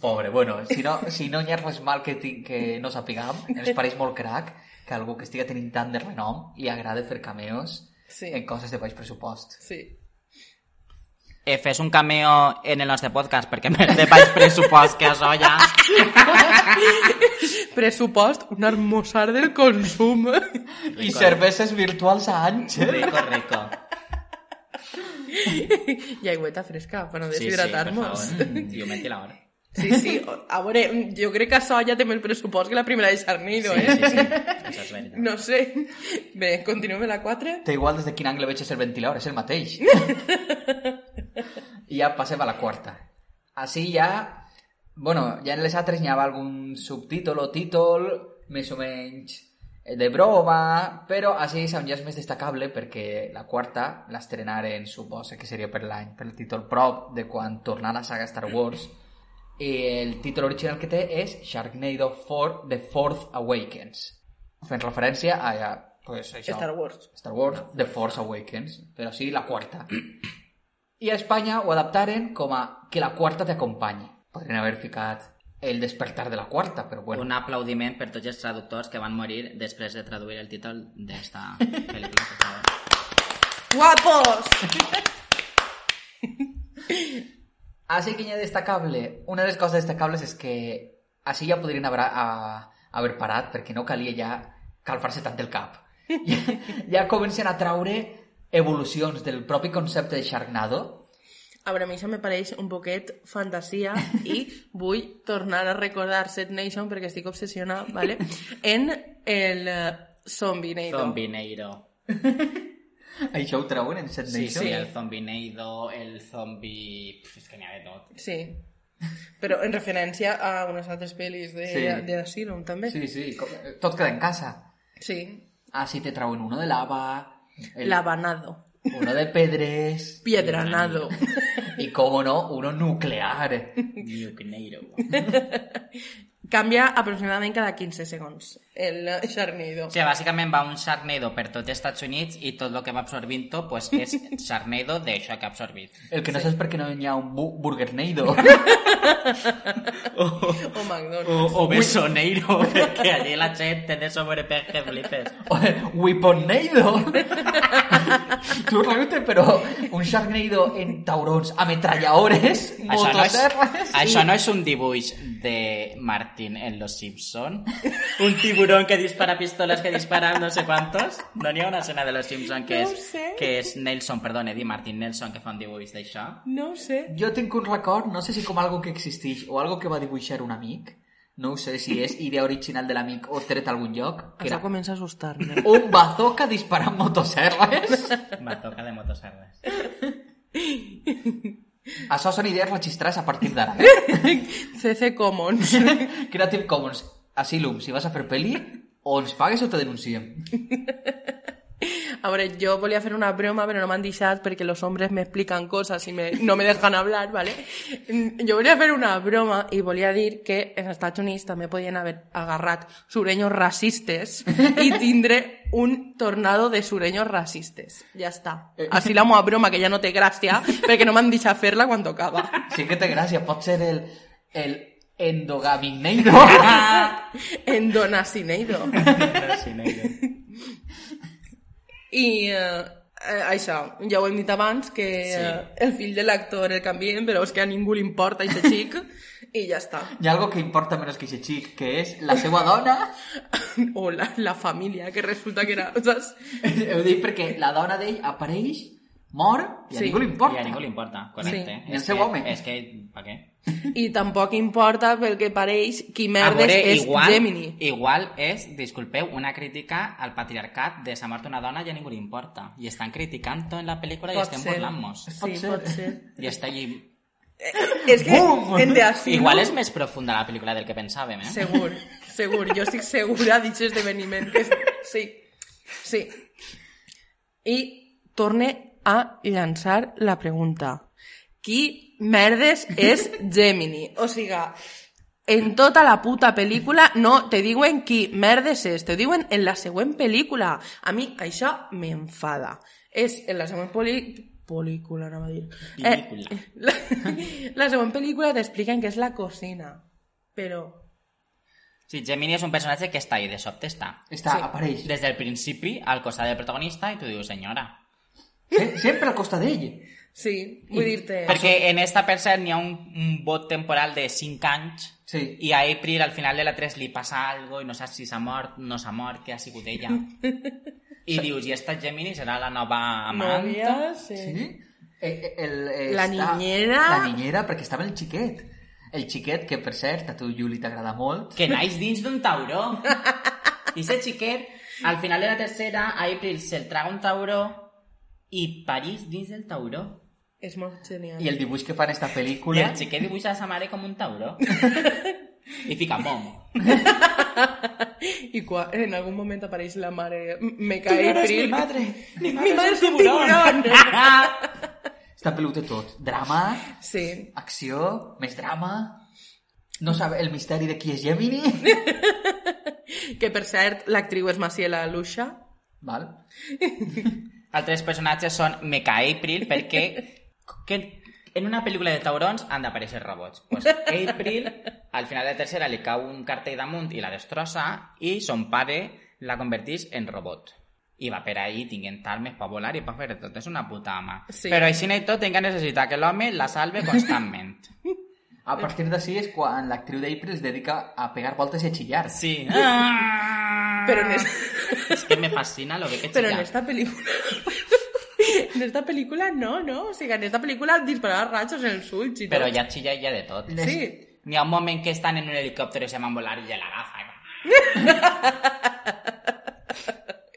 Speaker 5: Pobre, bueno, si no, si no hi ha res mal que, ti- que no sapiguem, ens pareix molt crac que algú que estiga tenint tant de renom li agrada fer cameos
Speaker 3: Sí.
Speaker 5: en coses de baix pressupost.
Speaker 3: Sí.
Speaker 4: Eh, fes un cameo en el nostre podcast perquè més de baix pressupost que això ja... <laughs>
Speaker 3: Pressupost, un hermosar del consum.
Speaker 5: I cerveses virtuals a Àngel.
Speaker 4: Rico, rico. <laughs>
Speaker 3: I aigüeta fresca, per no
Speaker 4: Sí, sí, per
Speaker 3: deshidratar-nos.
Speaker 4: favor. Jo metti la hora.
Speaker 3: Sí, sí, a veure, jo crec que això ja té més pressupost que la primera de Charnido,
Speaker 4: Sí,
Speaker 3: eh?
Speaker 4: sí, sí. Això és veritat.
Speaker 3: No sé. Bé, continuem amb la 4.
Speaker 5: Té igual des de quin angle veig el ventilador, és el mateix. I ja passem a la quarta. Així ja... Bueno, ja en les altres n'hi havia algun subtítol o títol més o menys eh, de broma, però així és on ja és més destacable perquè la quarta l'estrenaren, suposa que seria per l'any, per el títol prop de quan tornar a la saga Star Wars i el títol original que té és Sharknado 4 The Fourth Awakens fent referència a, a pues, això,
Speaker 3: Star Wars.
Speaker 5: Star Wars The Force Awakens, però sí la quarta. I a Espanya ho adaptaren com a que la quarta t'acompanyi. Podrien haver ficat el despertar de la quarta, però bueno.
Speaker 4: Un aplaudiment per tots els traductors que van morir després de traduir el títol d'esta <laughs> pel·lícula.
Speaker 3: Guapos! <laughs>
Speaker 5: Així que ha destacable, una de les coses destacables és que així ja podrien haver, a, haver parat perquè no calia ja calfar-se tant el cap. <laughs> Ja, ja comencen a traure evolucions del propi concepte de Sharknado
Speaker 3: A veure, a mi això me pareix un poquet fantasia i <laughs> vull tornar a recordar Set Nation perquè estic obsessionada, ¿vale? <laughs> en el uh, Zombinado.
Speaker 5: Això ho treuen en Set
Speaker 4: Sí,
Speaker 5: Nation?
Speaker 4: sí, el Zombineido, el zombi... Pff, és que n'hi ha de tot.
Speaker 3: Sí. Però en referència a unes altres pel·lis de,
Speaker 5: Sí.
Speaker 3: de Asylum, també.
Speaker 5: Sí, sí, tot queda en casa.
Speaker 3: Sí.
Speaker 5: Así te trauen uno de lava, el-
Speaker 3: Labanado.
Speaker 5: uno de pedres <laughs>
Speaker 3: Piedranado.
Speaker 5: y, como no, uno nuclear.
Speaker 4: Nucneiro. <laughs>
Speaker 3: Canvia aproximadament cada 15 segons el Sharknado.
Speaker 4: O sigui, bàsicament va un Sharknado per tot els Estats Units i tot el que va absorbint tot pues, és <laughs> Sharknado d'això que ha absorbit.
Speaker 5: El que no sé és per què no hi ha un bu Burgernado. <laughs>
Speaker 3: O McDonald's.
Speaker 4: O, o Besoneiro, <laughs> perquè allí la gent té de sobrepeso que flipes.
Speaker 5: o Weaponnado. tu realmente, però un Sharknado en taurons, ametralladores,
Speaker 4: Això no, és,
Speaker 5: motoserres...
Speaker 4: això no és un dibuix de Martin en Los Simpson? Un tiburón que dispara pistolas que disparan no sé cuántos? No n'hi ha una escena de Los Simpson que
Speaker 3: No
Speaker 4: és,
Speaker 3: sé.
Speaker 4: que és Nelson, perdó, Eddie Martin Nelson que fa un dibuix d'això?
Speaker 3: No ho sé.
Speaker 5: Jo tinc un record, no sé si com algo que existeix o algo que va dibuixar un amic, no ho sé si és idea original de l'amic o tret a algun lloc, que
Speaker 3: Això
Speaker 5: era
Speaker 3: comença a assustar-me.
Speaker 5: un bazooka disparant motoserres.
Speaker 4: Bazooka de motoserres.
Speaker 5: Això són idees registrades a partir d'ara. <laughs> Eh?
Speaker 3: CC Commons.
Speaker 5: Creative Commons, Asylum, si vas a fer pel·li, o ens pagues o te denunciem. <laughs>
Speaker 3: A veure, jo volia fer una broma, però no m'han deixat perquè los hombres me explican cosas y me, no me dejan hablar, ¿vale? Jo volia fer una broma i volia dir que en els Estats Units també podien haver agarrat sureños racistes i <laughs> tindre un tornado de sureños racistes. Ja està. Així la meva broma, que ja no té gràcia, <laughs> perquè no m'han deixat fer-la quan tocava.
Speaker 5: Sí que té gràcia, pot ser el, el endogamineiro. <laughs>
Speaker 3: En Donacineido. I eh, això, ja ho hem dit abans, que
Speaker 4: Sí.
Speaker 3: eh, el fill de l'actor el canvien, però és que a ningú li importa aquest xic, i ja està.
Speaker 5: Hi ha algo que importa menos que ese xic, que és la seva dona... <laughs>
Speaker 3: O la, la família, que resulta que era... Saps? <laughs>
Speaker 5: Ho dic perquè la dona d'ell apareix, mor, i a
Speaker 3: Sí.
Speaker 5: ningú li
Speaker 4: I
Speaker 5: importa.
Speaker 4: a ningú li importa, correcte.
Speaker 3: Sí.
Speaker 4: És
Speaker 5: seu
Speaker 4: que-
Speaker 5: home.
Speaker 4: És que, per què? <laughs>
Speaker 3: I tampoc importa pel que pareix qui merdes
Speaker 4: veure,
Speaker 3: és
Speaker 4: igual,
Speaker 3: Gemini.
Speaker 4: igual és, disculpeu, una crítica al patriarcat de s'ha mort una dona i a ningú li importa. I estan criticant-ho en la pel·lícula i
Speaker 3: Pot
Speaker 4: estem
Speaker 3: ser.
Speaker 4: burlant-nos.
Speaker 3: Sí,
Speaker 5: Pot ser.
Speaker 3: pot ser.
Speaker 4: I està allí...
Speaker 3: És que en The Asylum...
Speaker 4: Igual és més profunda la pel·lícula del que pensàvem, eh?
Speaker 3: Segur, segur. Jo estic segura d'aquest esdeveniment. Que. Sí, sí. I torne a llançar la pregunta. Qui merdes és Gemini? O sigui, en tota la puta pel·lícula no te diuen qui merdes és, te diuen en la següent pel·lícula. A mi això m'enfada. És en la següent pel·lícula pel·lícula, anava a dir.
Speaker 4: Pel·lícula.
Speaker 3: Eh, la, <laughs> la següent pel·lícula t'expliquen que és la cocina, però...
Speaker 4: Sí, Gemini és un personatge que està ahí, de sobte està.
Speaker 5: Està,
Speaker 3: Sí.
Speaker 5: apareix.
Speaker 4: Des del principi, al costat del protagonista, i tu dius, senyora.
Speaker 5: Se- Sempre al costat d'ell.
Speaker 3: Sí, vull dir-te...
Speaker 4: Perquè en esta, per cert, n'hi ha un, un vot temporal de 5 anys
Speaker 5: Sí.
Speaker 4: i a April al final de la 3 li passa algo i no saps si s'ha mort, no s'ha mort, què ha sigut ella. <laughs> I dius, i esta Gemini serà la nova amant?
Speaker 3: Nòvia, sí.
Speaker 5: Sí? Eh, eh, El, eh,
Speaker 3: La
Speaker 5: està-
Speaker 3: niñera.
Speaker 5: La niñera, perquè estava el xiquet. El xiquet, que per cert, a tu, Juli, t'agrada molt.
Speaker 4: Que naix dins d'un tauró. <laughs> I ese xiquet, al final de la tercera, a April se'l traga un tauró i parís dins del tauró.
Speaker 3: És molt genial.
Speaker 5: I el dibuix que fa en esta
Speaker 4: I
Speaker 5: pel·lícula...
Speaker 4: el xiquet dibuixa a sa mare com un tauró. <laughs> I fica mom.
Speaker 3: I quan en algun moment apareix la mare... Me cae April.
Speaker 4: madre. <laughs> Mi
Speaker 3: Mi madre és un tiburón.
Speaker 5: Està pelut de tot. Drama,
Speaker 3: Sí.
Speaker 5: acció, més drama... No sabe el misteri de qui és Gemini. <laughs>
Speaker 3: Que, per cert, l'actriu és Maciela Luxa.
Speaker 5: Val?
Speaker 4: Altres personatges són Mecha April perquè que en una pel·lícula de taurons han d'aparèixer robots. Pues April, al final de tercera, li cau un cartell damunt i la destrossa i son pare la converteix en robot. I va per ahí tinguent armes per volar i per fer tot. És una puta ama.
Speaker 3: Sí.
Speaker 4: Però així i tot encara necessita que l'home la salve constantment. <laughs>
Speaker 5: A partir d'ací és quan l'actriu d'April es dedica a pegar voltes i a xillar.
Speaker 4: Sí. <laughs>
Speaker 3: Però en, es... <laughs>
Speaker 4: És que me fascina lo que que
Speaker 3: Però en
Speaker 4: chica.
Speaker 3: esta pel·lícula... <laughs> En esta pel·lícula no, no. O sigui, en esta pel·lícula disparava rachos en els ulls i tot.
Speaker 4: Però ja xilla ja de tot.
Speaker 3: Sí.
Speaker 4: N'hi ha un moment que estan en un helicòptero i se van volar i ja l'agafa.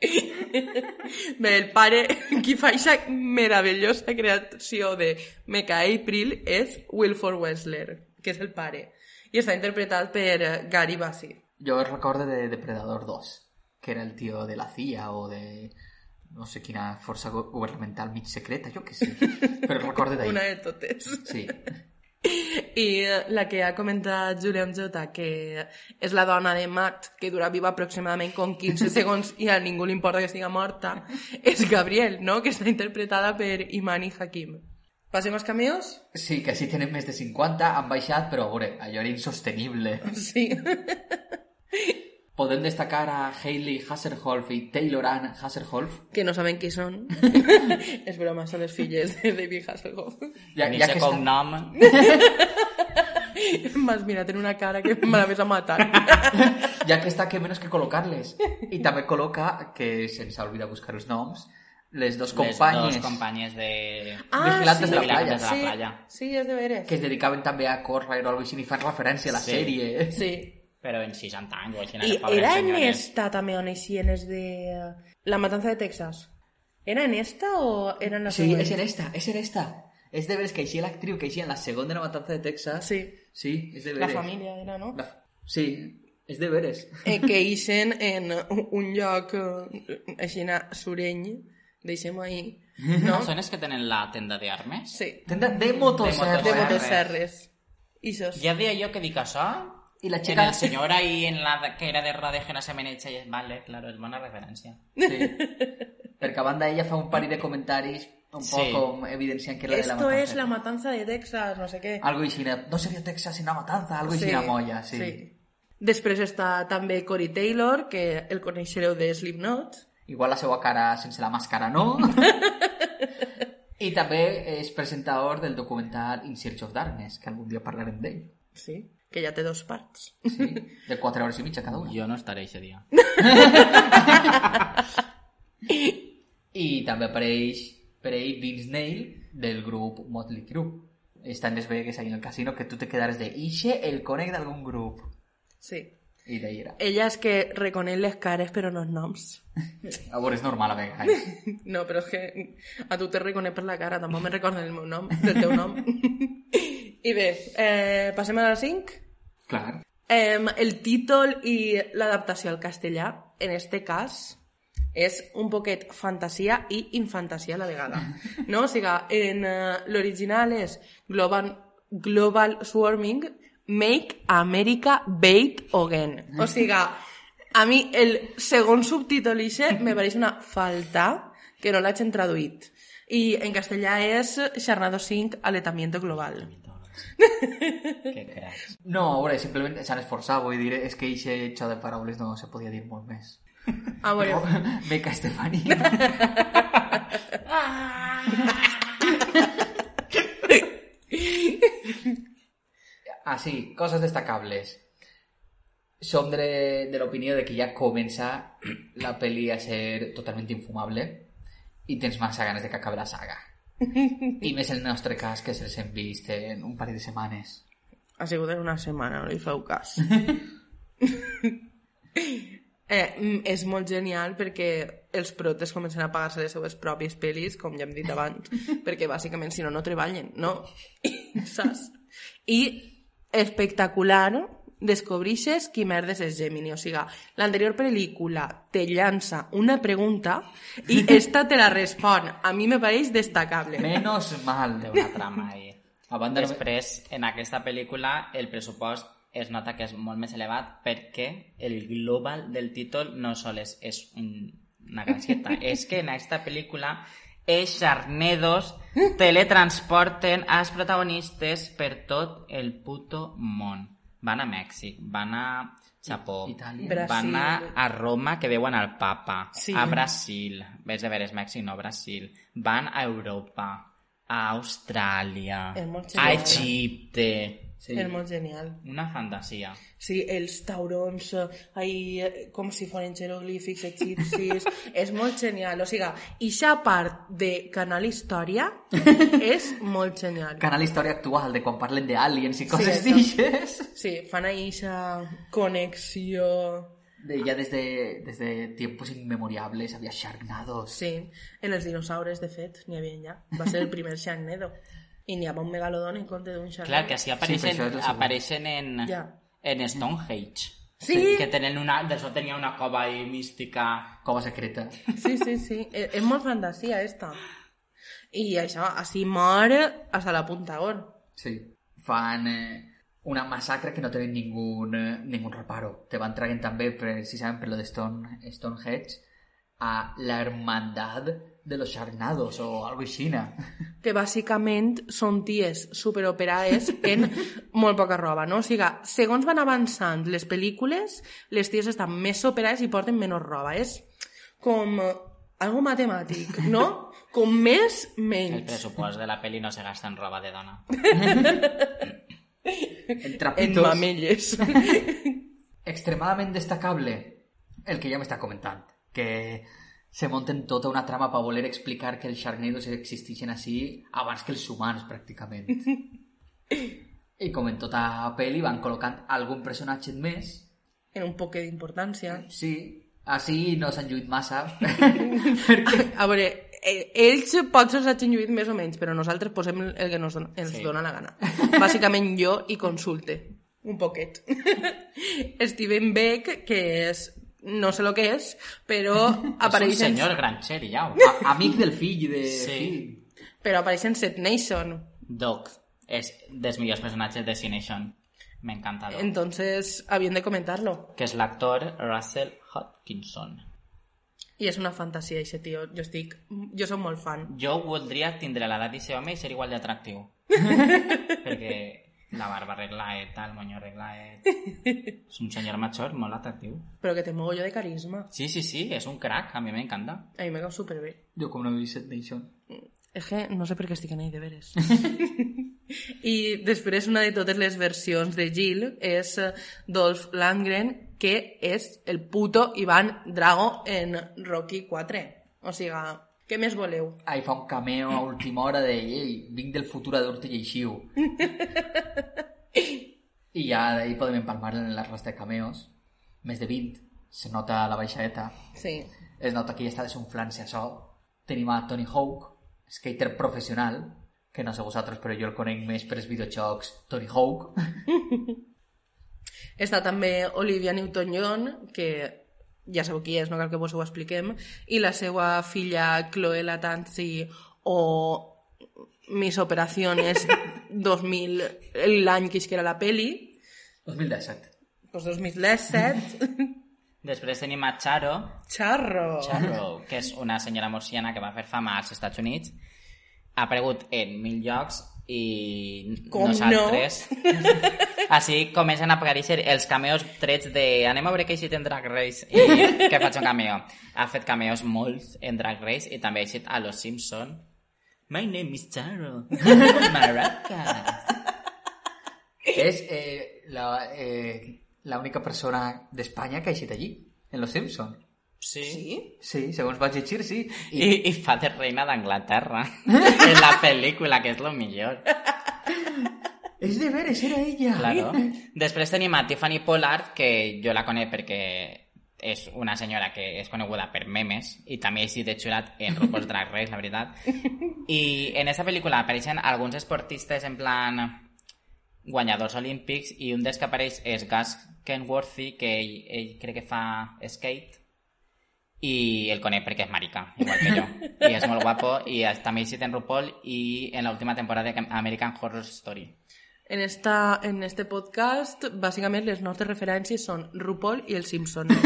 Speaker 4: <laughs>
Speaker 3: Bé, el pare, qui fa aquesta meravellosa creació de Mecha April és Wilford Wessler, que és el pare. I està interpretat per Gary Bassi.
Speaker 5: Jo recordo de Depredador 2, que era el tio de la CIA o de no sé quina força go- governamental mig secreta, jo que sé. Però recordo d'ahir. <laughs>
Speaker 3: Una de totes.
Speaker 5: Sí.
Speaker 3: I eh, la que ha comentat Julian Jota, que és la dona de Matt, que dura viva aproximadament com 15 <laughs> segons i a ningú li importa que estigui morta, és Gabriel, no? que està interpretada per Imani Hakim. Passem als cameos?
Speaker 5: Sí, que sí tenen més de 50, han baixat, però a veure, allò era insostenible.
Speaker 3: Sí.
Speaker 5: Podem destacar a Hailey Hasselhoff i Taylor Ann Hasselhoff.
Speaker 3: que no saben qui són. és broma, són les filles de David Hasselhoff.
Speaker 5: Ja, ja, que està,
Speaker 4: cognom. <laughs>
Speaker 3: M'has mirat en una cara que me la ves a matar. <laughs>
Speaker 5: ja que està, que menys que col·locar-les. I també col·loca, que se'ns olvida buscar els noms, les dos companyes
Speaker 4: Les dos companyes de...
Speaker 5: Vigilantes de la
Speaker 4: Vigilantes
Speaker 5: playa.
Speaker 4: de la
Speaker 3: sí,
Speaker 4: playa.
Speaker 3: sí, és de veres.
Speaker 5: que es dedicaven també a córrer o alguna cosa així, i fan referència a la
Speaker 4: Sí.
Speaker 5: sèrie.
Speaker 3: Sí.
Speaker 4: Però en 60 anys, o així,
Speaker 3: I era en
Speaker 4: senyores.
Speaker 3: esta també on eixien els de... La matanza de Texas. Era en esta o era en la
Speaker 5: Sí,
Speaker 3: següent?
Speaker 5: és en esta, és en esta. És de veres que així l'actriu que així en la segona de la matança de Texas.
Speaker 3: Sí,
Speaker 5: Sí, és de
Speaker 3: la
Speaker 5: veres.
Speaker 3: família era, no?
Speaker 5: La... Sí, és de veres.
Speaker 3: Eh, que <laughs> eixen en un lloc eh, així sureny, deixem-ho ahí,
Speaker 4: No
Speaker 3: no?
Speaker 4: són els que tenen la tenda d'armes?
Speaker 3: Sí,
Speaker 5: Tenda de motosserra.
Speaker 3: de
Speaker 4: Serres.
Speaker 3: motoserres. Ixos.
Speaker 4: Ja deia jo que dic això,
Speaker 5: I la
Speaker 4: en
Speaker 5: xica...
Speaker 4: el senyor ahí en la que era de Rodeje no se menecha i vale, claro, és bona referència.
Speaker 5: Sí. Perquè a banda ella fa un pari de comentaris un
Speaker 4: Sí.
Speaker 5: poc com evidenciant que era de la
Speaker 3: Esto
Speaker 5: matanza.
Speaker 3: es la matanza de Texas, no sé què.
Speaker 5: Algo així, no seria Texas sin la matanza, algo així, molla, sí.
Speaker 3: Després està també Cory Taylor, que el coneixereu de Slipknot,
Speaker 5: Igual la seva cara sense la màscara no. <laughs> I també és presentador del documental In Search of Darkness, que algun dia parlarem d'ell.
Speaker 3: Sí, que ja té dos parts.
Speaker 5: Sí, <laughs> de 4 hores i mitja cada una.
Speaker 4: Jo no estaré aquest dia.
Speaker 5: I també apareix per ell Vince Neil del grup Motley Crue. Està en les vegues ahí en el casino que tu te quedares de ixe el conec d'algun grup.
Speaker 3: Sí.
Speaker 5: I d'ahir era.
Speaker 3: Ella és que reconeix les cares però no els noms. <laughs>
Speaker 5: A veure, és normal a vegades. <laughs>
Speaker 3: No, però és que a tu te reconec per la cara, tampoc me recorden el meu nom, del teu nom. <laughs> I bé, eh, passem a la 5.
Speaker 5: Clar.
Speaker 3: Eh, el títol i l'adaptació al castellà, en este cas, és un poquet fantasia i infantasia a la vegada. No? O sigui, en uh, l'original és Global, Global Swarming, Make America Bait Again. O sigui, a mi el segon subtítol ixe me pareix una falta que no l'hagin traduït. I en castellà és Xarnado 5, Aletamiento Global.
Speaker 4: Que cracs.
Speaker 5: No, a veure, simplement s'han esforçat, vull dir, és que eixe xo de paraules no se podia dir molt més.
Speaker 3: A veure, <laughs>
Speaker 5: Beca <laughs> <laughs> Estefani. ah, sí, coses destacables. Som de, de l'opinió de que ja comença <clears throat> la pel·li a ser totalment infumable i tens massa ganes de que acabi la saga. I més en el nostre cas, que se'ls hem vist en un parell de setmanes.
Speaker 3: ha sigut en una setmana, no li feu cas. <laughs> <laughs> eh, mm, és molt genial perquè els protes comencen a pagar-se les seves pròpies pel·lis, com ja hem dit abans, <laughs> perquè bàsicament si no, no treballen, no? Saps? I espectacular descobrixes qui merdes és Gemini. O sigui, l'anterior pel·lícula te llança una pregunta i <laughs> esta te la respon. A mi me pareix destacable.
Speaker 5: Menos mal.
Speaker 4: Té una trama ahí. <laughs>
Speaker 5: A banda de-
Speaker 4: Després, en aquesta pel·lícula, el pressupost es nota que és molt més elevat perquè el global del títol no sols és un, una gracieta, <laughs> és que en aquesta pel·lícula xarnedos teletransporten als protagonistes per tot el puto món. Van a Mèxic, van a Japó,
Speaker 5: Itàlia.
Speaker 3: Brasil.
Speaker 4: van a, a Roma que veuen al papa,
Speaker 3: Sí.
Speaker 4: a Brasil, ves de veres Mèxic, no Brasil, van a Europa, a Austràlia,
Speaker 3: És
Speaker 4: a. Egipte,
Speaker 5: Sí.
Speaker 3: És molt genial.
Speaker 4: una fantasia.
Speaker 3: Sí, els taurons eh, ahí, eh, com si foren jeroglífics egipcis, <laughs> és molt genial. O sigui, ixa part de Canal Història <laughs> és molt genial.
Speaker 5: Canal Història Actual, de quan parlen d'aliens i coses
Speaker 3: Sí,
Speaker 5: d'ixes.
Speaker 3: Sí, fan ahí ixa connexió...
Speaker 5: De, ja des de, des de tiempos inmemoriables había Sharknados.
Speaker 3: Sí, en els dinosaures, de fet, n'hi havia ja. Va ser el primer Sharknado. <laughs> I n'hi havia un megalodon en compte d'un Sharknado.
Speaker 4: Clar, que així apareixen,
Speaker 5: això és el segon.
Speaker 4: apareixen en, en Stonehenge.
Speaker 3: Sí.
Speaker 4: Que tenen una, d'això tenia una cova ahí mística.
Speaker 5: Cova secreta.
Speaker 3: Sí, sí, sí. És, és molt fantasia, esta. I això, així mor hasta la punta on.
Speaker 5: Sí. Fan eh, una massacre que no tenen ningún, eh, ningún reparo. Te van traient també, precisament per lo de Stone, Stonehenge, a la hermandad de los Sharknados o algo així. <laughs>
Speaker 3: que bàsicament són ties superoperades en molt poca roba, no? O sigui, segons van avançant les pel·lícules, les ties estan més operades i porten menys roba. És com eh, algo matemàtic, no? Com més,
Speaker 4: El
Speaker 3: menys.
Speaker 4: pressupost de la peli no se gasta en roba de dona.
Speaker 5: En <laughs>
Speaker 3: En
Speaker 5: trapitos.
Speaker 3: mamelles. <laughs>
Speaker 5: extremadament destacable el que ja m'està comentant, que se munten tota una trama per voler explicar que els Sharknados existeixen així abans que els humans, pràcticament. <laughs> I com en tota pel·li van col·locant algun personatge més,
Speaker 3: en un poc d'importància.
Speaker 5: sí, així no s'han lluit massa, <laughs> perquè
Speaker 3: A veure, eh, ells potser s'hagin lluït més o menys, però nosaltres posem el que nos ens
Speaker 4: Sí.
Speaker 3: dona la gana. <laughs> Bàsicament jo i consulte. Un poquet. Steven Beck, que és... No sé lo que és, però apareix
Speaker 4: És un
Speaker 3: en,
Speaker 4: senyor granxer, ja. <laughs>
Speaker 5: amic del fill de...
Speaker 4: Sí.
Speaker 3: però apareix en Set Nation.
Speaker 4: Doc és dels millors personatges de Cination. M'encanta Doc.
Speaker 3: Entonces, havien de comentar-lo.
Speaker 4: Que és l'actor Russell Hodgkinson.
Speaker 3: I és una fantasia, aquest tio. Jo estic... Jo som molt fan.
Speaker 4: Jo voldria tindre l'edat d'aquest home i ser igual d'atractiu. <laughs> Perquè La barba arreglaeta, el moño arreglaet... <laughs> es un señor mayor molt atractiu.
Speaker 3: Però que té mogollo de carisma.
Speaker 4: Sí, sí, sí, és un crack, a mi m'encanta.
Speaker 3: A mi me cau superbé.
Speaker 5: Jo com no he vist Set Nation.
Speaker 3: És que no sé per què estic en ell, de veres. I <laughs> després una de totes les versions de Jill és eh, Dolph Lundgren, que és el puto Ivan Drago en Rocky 4. O sigui, què més voleu?
Speaker 5: Ahí fa un cameo a última hora de ei, vinc del futur a dur-te i eixiu. I ja d'ahí podem empalmar en la resta de cameos. Més de 20. Se nota la baixadeta.
Speaker 3: Sí.
Speaker 5: Es nota que ja està desunflant-se això. Tenim a Tony Hawk, skater professional, que no sé vosaltres, però jo el conec més per els videojocs Tony Hawk. <laughs>
Speaker 3: Està també Olivia Newton-John, que ja sabeu qui és, no cal que vos ho expliquem, i la seva filla Chloe Latanzi o Mis Operaciones <laughs> 2000, l'any que era la peli,
Speaker 5: 2017.
Speaker 3: pues 2017, <laughs>
Speaker 4: Després tenim a Charo,
Speaker 3: Charro.
Speaker 4: Charo, que és una senyora murciana que va fer fama als Estats Units. Ha aparegut en mil llocs i
Speaker 3: Com
Speaker 4: nosaltres... Així comencen a aparèixer els cameos trets de anem a veure què ha en Drag Race i <laughs> que faig un cameo. Ha fet cameos molts en Drag Race i també ha eixit a Los Simpson. My name is Charo. <laughs> Maracas.
Speaker 5: És eh, la, eh, la única persona d'Espanya que ha eixit allí, en Los Simpson.
Speaker 4: Sí.
Speaker 3: Sí?
Speaker 5: Sí, segons vaig llegir, sí. I,
Speaker 4: I, i fa de reina d'Anglaterra <laughs> en la pel·lícula, que és lo millor.
Speaker 5: és de veres, era ella.
Speaker 4: Claro. Després tenim a Tiffany Pollard, que jo la conec perquè és una senyora que és coneguda per memes i també ha sigut xulat en RuPaul's Drag Race, la veritat. I en aquesta pel·lícula apareixen alguns esportistes en plan guanyadors olímpics i un dels que apareix és Gus Kenworthy, que ell, ell crec que fa skate i el conec perquè és marica, igual que jo. I és molt guapo i es- també ha eixit en RuPaul i en l'última temporada de American Horror Story.
Speaker 3: En, esta, en este podcast, bàsicament, les nostres referències són RuPaul i el Simpson. <laughs>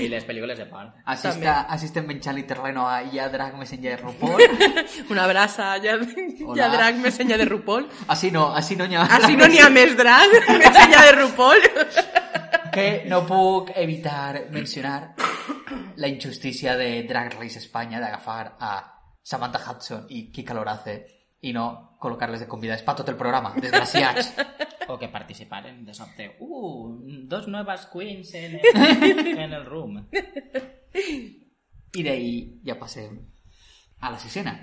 Speaker 4: I les pel·lícules de Paul.
Speaker 5: Així estem menjant el terreno a ja drag més enllà de RuPaul. <laughs>
Speaker 3: Una abraça, ja, ja drag més enllà de RuPaul.
Speaker 5: Així no, així no n'hi ha...
Speaker 3: Així no n'hi ha més drag més enllà de RuPaul. <laughs>
Speaker 5: Que no puc evitar mencionar la injustícia de Drag Race Espanya d'agafar a Samantha Hudson i Kika Lorace i no col·locar-les de convidades per tot el programa, desgraciats.
Speaker 4: O que participaren de sobte. Uh, dos nuevas queens en el, <laughs> en el room.
Speaker 5: I d'ahí ja passem a la sisena.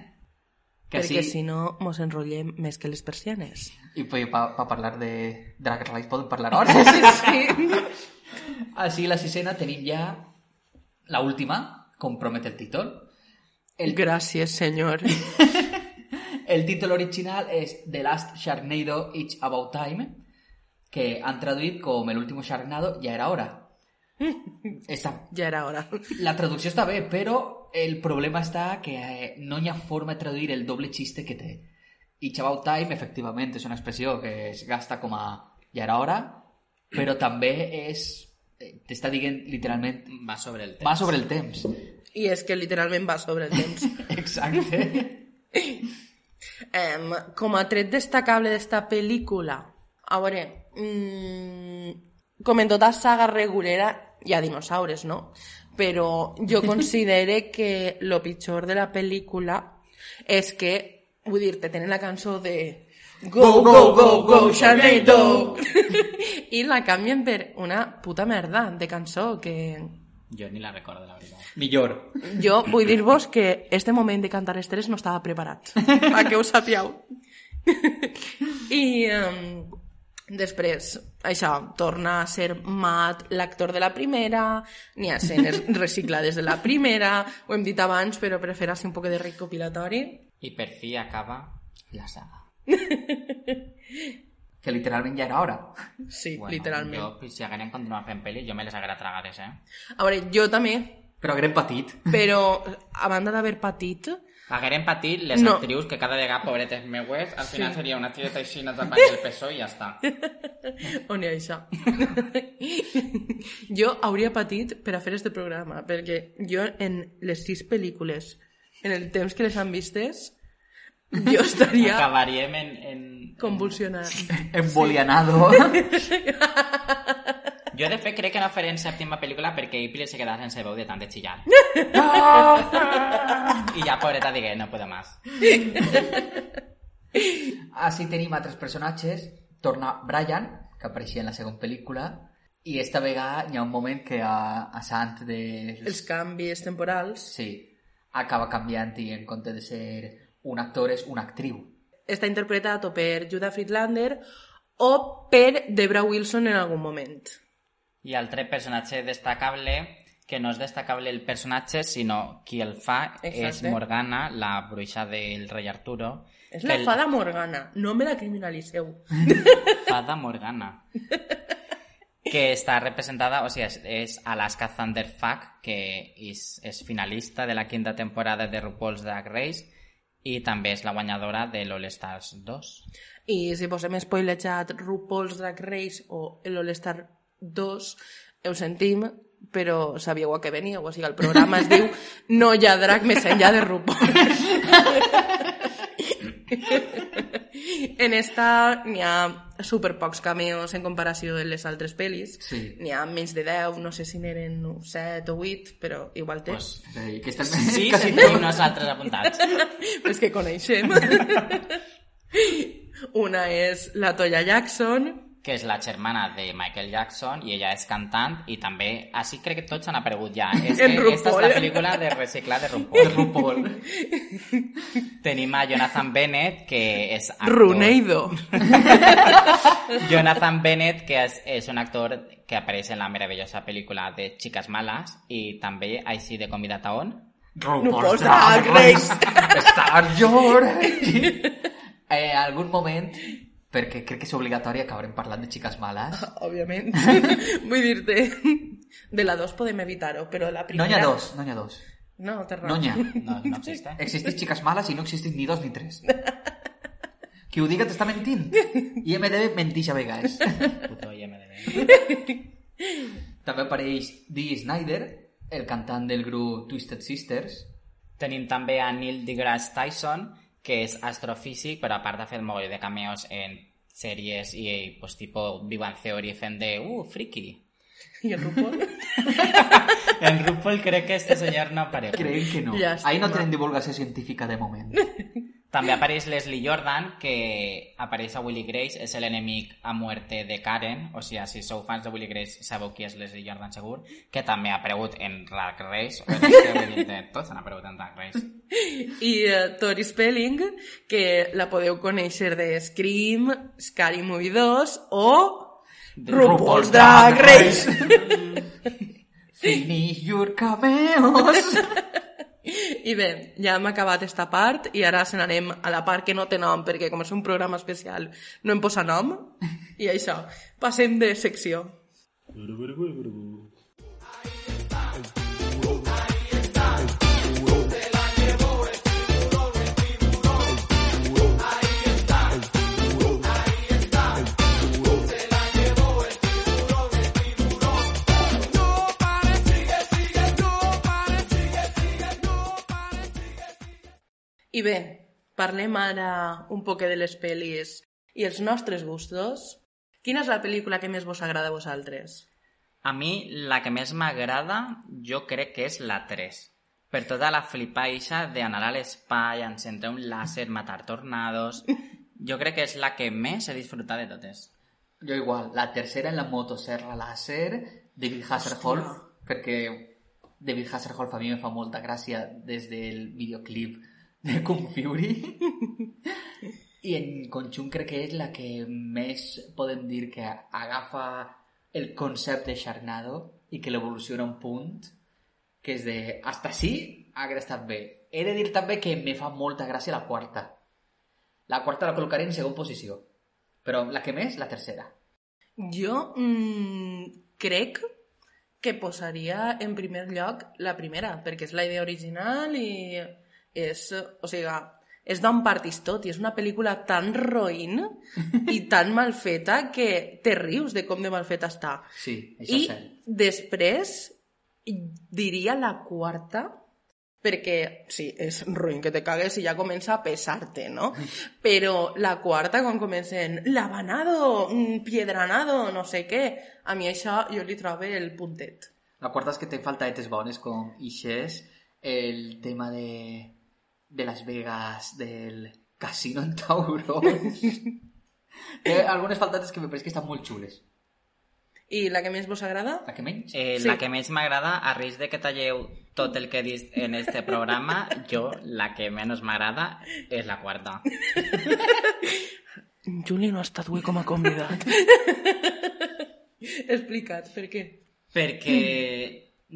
Speaker 5: Que
Speaker 3: Perquè
Speaker 5: sí,
Speaker 3: si no, mos enrotllem més que les persianes.
Speaker 5: i per pa, pa parlar de Drag Race podem parlar <laughs> hores.
Speaker 3: Sí.
Speaker 5: Així, la sisena tenim ja la última, com promet el títol. El,
Speaker 3: Gràcies, senyor. <laughs>
Speaker 5: el títol original és The Last Sharknado It's About Time, que han traduït com El último Sharknado ya era hora. <laughs> Està,
Speaker 3: Ja era hora. <laughs>
Speaker 5: la traducció està bé, però el problema està que eh, no hi ha forma de traduir el doble xiste que té. It's About Time, efectivament, és una expressió que es gasta com a ja era hora, però també és... T'està dient literalment
Speaker 4: Va sobre el temps. <laughs>
Speaker 5: va sobre el temps.
Speaker 3: I és que literalment va sobre el temps.
Speaker 5: Exacte.
Speaker 3: Em, com a tret destacable d'esta pel·lícula, a veure, mm, com en tota saga regulera hi ha dinosaures, no? Però jo <laughs> considere que lo pitjor de la pel·lícula és que, vull dir-te, tenen la cançó de Go, go, go, go, Sharknado! I <laughs> la canvien per una puta merda de cançó que...
Speaker 4: Jo ni la recordo, la veritat.
Speaker 5: Millor.
Speaker 3: Jo vull dir-vos que este moment de cantar els tres no estava preparat, <laughs> a que ho sapiau. I um, després, això, torna a ser Matt l'actor de la primera, n'hi ha escenes <laughs> reciclades de la primera, ho hem dit abans, però per fer així un poc de recopilatori.
Speaker 4: I per fi acaba la saga. <laughs>
Speaker 5: Que literalment ja era hora.
Speaker 3: Sí,
Speaker 4: Bueno,
Speaker 3: literalment.
Speaker 4: Jo, si hagueren continuat fent pel·li, jo me les haguera tragades, eh?
Speaker 3: A veure, jo també,
Speaker 5: Però haguem patit.
Speaker 3: però <laughs> a banda d'haver patit,
Speaker 4: Hagueren patit les
Speaker 3: No.
Speaker 4: actrius que cada vegada, pobretes meues, al final
Speaker 3: Sí.
Speaker 4: seria una tieta així, no tapat el peso i ja està. <laughs>
Speaker 3: on hi ha això? <laughs> jo hauria patit per a fer este programa, perquè jo en les sis pel·lícules, en el temps que les han vistes, jo estaria
Speaker 4: Acabaríem en... en...
Speaker 3: convulsionant. <laughs>
Speaker 5: Embolianado.
Speaker 4: Jo, de fet, crec que no faré en sèptima pel·lícula perquè April se quedarà sense veu de tant de xillar. I ja, pobreta, digué, no puedo más.
Speaker 5: Així tenim altres personatges. Torna Brian, que apareixia en la segona pel·lícula, i esta vegada hi ha un moment que a, a Sant de...
Speaker 3: Els canvis temporals.
Speaker 5: Sí, acaba canviant i en compte de ser un actor és una actriu.
Speaker 3: Està interpretat o per Judah Friedlander o per Debra Wilson en algun moment.
Speaker 4: I altre personatge destacable, que no és destacable el personatge, sinó qui el fa és
Speaker 3: Exacte.
Speaker 4: Morgana, la bruixa del rei Arturo.
Speaker 3: És la
Speaker 4: el-
Speaker 3: fada Morgana, no me la criminaliceu. <laughs>
Speaker 4: Fada Morgana. que està representada, o sigui, és, és Alaska Thunderfuck, que és, és finalista de la quinta temporada de RuPaul's Drag Race i també és la guanyadora de l'All Stars 2.
Speaker 3: I si posem spoilejat RuPaul's Drag Race o l'All-Star 2, ho sentim, però sabíeu a què veníeu. O sigui, el programa es diu No hi ha drag més enllà de RuPaul. <laughs> en esta n'hi ha super pocs cameos en comparació amb les altres pel·lis.
Speaker 5: Sí.
Speaker 3: N'hi ha menys de 10, no sé si n'eren 7 o 8, però igual té.
Speaker 4: Pues,
Speaker 5: Sí, que estan
Speaker 4: sí, <laughs>
Speaker 5: quasi
Speaker 4: tenim nosaltres apuntats. <laughs>
Speaker 3: pues que coneixem. Una és la Toya Jackson,
Speaker 4: que és la germana de Michael Jackson i ella és cantant i també, així crec que tots han aparegut ja. És que
Speaker 3: En
Speaker 4: esta és
Speaker 3: RuPaul.
Speaker 4: la pel·lícula de reciclar de
Speaker 5: de
Speaker 4: RuPaul.
Speaker 5: RuPaul. <laughs>
Speaker 4: Tenim a Jonathan Bennett, que és actor.
Speaker 3: Runeido. <laughs>
Speaker 4: Jonathan Bennett, que és, és un actor que apareix en la meravellosa pel·lícula de Chicas Malas i també així de convidat a on?
Speaker 5: RuPaul's
Speaker 3: Drag Race.
Speaker 5: Star Your <laughs> eh, algun moment perquè crec que és obligatori acabarem parlant de xiques males
Speaker 3: Òbviament. <laughs> Vull dir-te, de la 2 podem evitar-ho, però la
Speaker 5: no
Speaker 3: primera...
Speaker 5: n'hi ha dos, no n'hi ha dos
Speaker 3: No, té raó.
Speaker 5: no n'hi ha
Speaker 4: No, no existe.
Speaker 5: existeix xiques males i no existeix ni dos ni tres qui ho diga t'està mentint IMDB mentix a vegades
Speaker 4: Puto IMDb.
Speaker 5: també apareix Dee Snyder el cantant del grup Twisted Sisters
Speaker 4: Tenim també a Neil deGrasse Tyson, que és astrofísic, però a part ha fet molt de cameos en sèries i, pues, tipo Big Bang Theory fent de, uh, friki.
Speaker 3: I el RuPaul?
Speaker 4: En RuPaul <laughs> crec que este senyor no apareix.
Speaker 5: creen que no
Speaker 3: Llàstima.
Speaker 5: ahí no tenen divulgació científica de moment <laughs>
Speaker 4: També apareix Leslie Jordan, que apareix a Willy Grace, és l'enemic a muerte de Karen, o sigui, si sou fans de Willy Grace sabeu qui és Leslie Jordan segur, que també ha aparegut en Drag Race, o vull dir, tots han aparegut en Drag Race.
Speaker 3: I uh, Tori Spelling, que la podeu conèixer de Scream, Scary Movie 2 o RuPaul's Drag Race. <laughs>
Speaker 5: Finish your cameos <laughs>
Speaker 3: I bé, ja hem acabat esta part i ara se n'anem a la part que no té nom perquè com és un programa especial no em posa nom i això, passem de secció. I bé, parlem ara un poc de les pel·lis i els nostres gustos. Quina és la pel·lícula que més vos agrada a vosaltres?
Speaker 4: A mi, la que més m'agrada, jo crec que és la 3. Per tota la flipaixa d'anar a l'espai, encendre un làser, matar tornados... Jo crec que és la que més he disfrutat de totes.
Speaker 5: Jo igual, la tercera en la motosserra láser, David Hasselhoff, perquè David Hasselhoff a mi me fa molta gràcia des del videoclip de Kung Fury. I en conjunt crec que és la que més podem dir que agafa el concepte Sharknado i que l'evoluciona un punt que és de hasta així hagués estat bé. He de dir també que me fa molta gràcia la quarta. La quarta la col·locaré en segona posició. Però la que més, la tercera.
Speaker 3: Jo mm, crec que posaria en primer lloc la primera, perquè és la idea original i és, o sigui, és d'on partís tot i és una pel·lícula tan roïn i tan mal feta que te rius de com de mal feta està.
Speaker 5: Sí, això
Speaker 3: I
Speaker 5: és cert.
Speaker 3: després diria la quarta perquè sí, és ruïn que te cagues i ja comença a pesar-te, no? <laughs> Però la quarta, quan comencen lavanado, mm, piedranado, no sé què, a mi això jo li trobo el puntet.
Speaker 5: La quarta és que te falta etes bones com Ixés, el tema de, de Las Vegas, del casino en taurons... Té <laughs> algunes faltates que me pareix que estan molt xules.
Speaker 3: I la que més vos agrada?
Speaker 5: La que menys?
Speaker 4: Eh,
Speaker 3: Sí.
Speaker 4: La que més m'agrada, a risc de que talleu tot el que he dit en este programa, <laughs> jo la que menys m'agrada és la quarta. <laughs>
Speaker 3: Juli no ha estat avui com a convidat. Explica't, per què?
Speaker 4: Perquè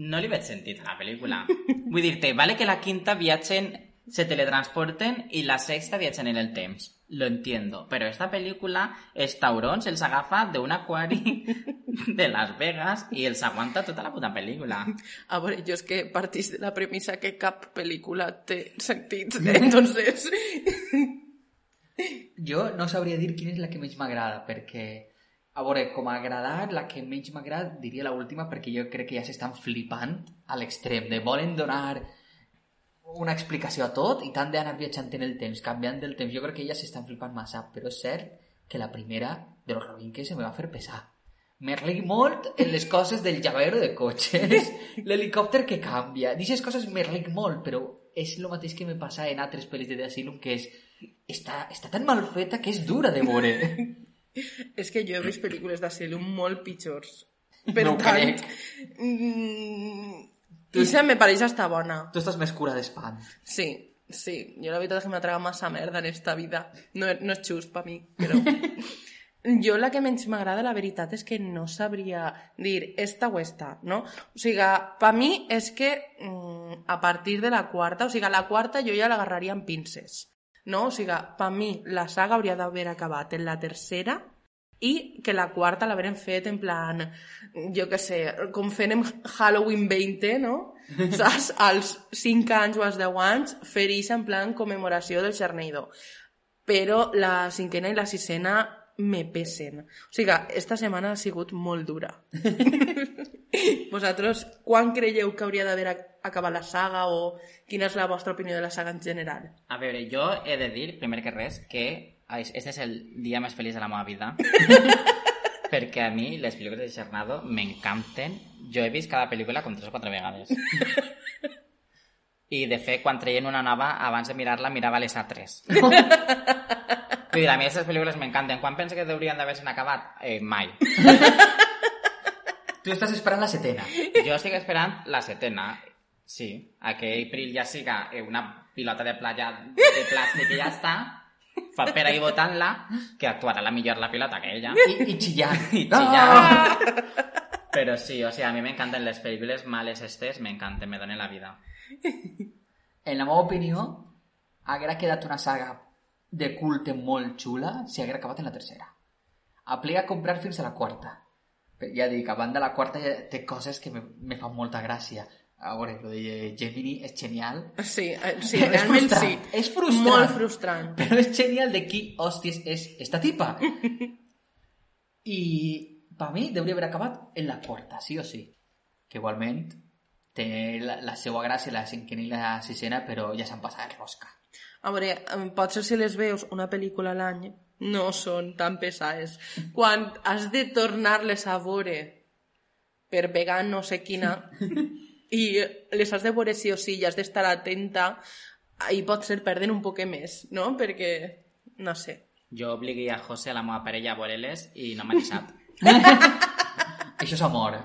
Speaker 4: no li veig sentit a la pel·lícula. Vull dir-te, vale que la quinta viatgen, se teletransporten i la sexta viatgen en el temps. Lo entiendo. Pero esta película, els taurons els agafa d'un aquari <laughs> de Las Vegas i els aguanta tota la puta pel·lícula.
Speaker 3: A veure, jo és que partís de la premissa que cap pel·lícula té sentit, <laughs> entonces...
Speaker 5: Jo no sabria dir quina és la que menys m'agrada, perquè, a veure, com a agradar, la que menys m'agrada diria la última, perquè jo crec que ja s'estan flipant a l'extrem, de volen donar una explicació a tot i tant d'anar viatjant en el temps, canviant del temps. Jo crec que ja s'estan flipant massa, però és cert que la primera, de lo ruïn que se me va fer pesar. Me reïc molt en les coses del llavero de cotxes, <laughs> l'helicòpter que canvia. D'aquestes coses me reïc molt, però és el mateix que me passa en altres pel·lis de The Asylum, que és... Està, està tan mal feta que és dura de veure. <laughs>
Speaker 3: És que jo he vist pel·lícules d'Asylum molt pitjors. Per
Speaker 5: No
Speaker 3: tant...
Speaker 5: crec.
Speaker 3: Mm, Se me pareix estar bona.
Speaker 5: Tu estàs més cura d'espant.
Speaker 3: Sí, sí. Jo la veritat és que m'ha tragat massa merda en esta vida. No, no és just per mi, però... <laughs> Jo la que menys m'agrada, la veritat, és que no sabria dir esta o esta, no? O sigui, per mi és que mm, a partir de la quarta, o sigui, la quarta jo ja l'agarraria amb pinces, no? O sigui, per mi la saga hauria d'haver acabat en la tercera i que la quarta l'haurem fet en plan, jo que sé, com fent en Halloween 20, no? <laughs> Saps? Als 5 anys o als 10 anys, fer en plan commemoració del Xarneido. Però la cinquena i la sisena me pesen. O sigui, esta setmana ha sigut molt dura. <laughs> Vosaltres, quan creieu que hauria d'haver ac- acabat la saga o quina és la vostra opinió de la saga en general?
Speaker 4: A veure, jo he de dir, primer que res, que este és el dia més feliç de la meva vida. <laughs> perquè a mi les pel·lícules de Xernado m'encanten. Jo he vist cada pel·lícula com tres o quatre vegades. <laughs> I, de fet, quan treien una nova, abans de mirar-la, mirava les altres. <laughs> Vull dir, a mi aquestes pel·lícules m'encanten. Quan pensa que haurien d'haver-se'n acabat? Eh, mai.
Speaker 5: Tu estàs esperant la setena.
Speaker 4: Jo estic esperant la setena. Sí, a que April ja siga eh, una pilota de playa de plàstic i ja està. Fa per ahí votant-la, que actuarà la millor la pilota que ella.
Speaker 5: Xillant.
Speaker 4: I xillant. Però sí, o sigui, a mi m'encanten les pel·lícules males estes, m'encanten, me donen la vida.
Speaker 5: En la meva opinió, haguera quedat una saga de culte molt xula si haguera acabat en la tercera. Aplica a comprar fins a la quarta. Ja dic, a banda la quarta ja té coses que me, me fan molta gràcia. A veure, lo de Gemini és genial,
Speaker 3: Sí, eh, <laughs> sí,
Speaker 5: És
Speaker 3: realment
Speaker 5: frustrant,
Speaker 3: sí.
Speaker 5: és frustrant.
Speaker 3: Molt frustrant.
Speaker 5: però és genial de qui, hòsties, és esta tipa. <laughs> I per mi hauria haver acabat en la quarta, sí o sí. Que igualment té la, la seva gràcia la cinquena i la sisena, però ja s'han passat rosca.
Speaker 3: A veure, potser si les veus una pel·lícula a l'any no són tan pesades. Quan has de tornar-les a veure per pegar no sé quina <laughs> i les has de veure sí o sí i has d'estar atenta, ahí pot ser perden un poc més, no? Perquè, no sé.
Speaker 4: Jo obligui a José, a la meva parella, a veure-les i no m'ha deixat. <laughs>
Speaker 5: Això és amor.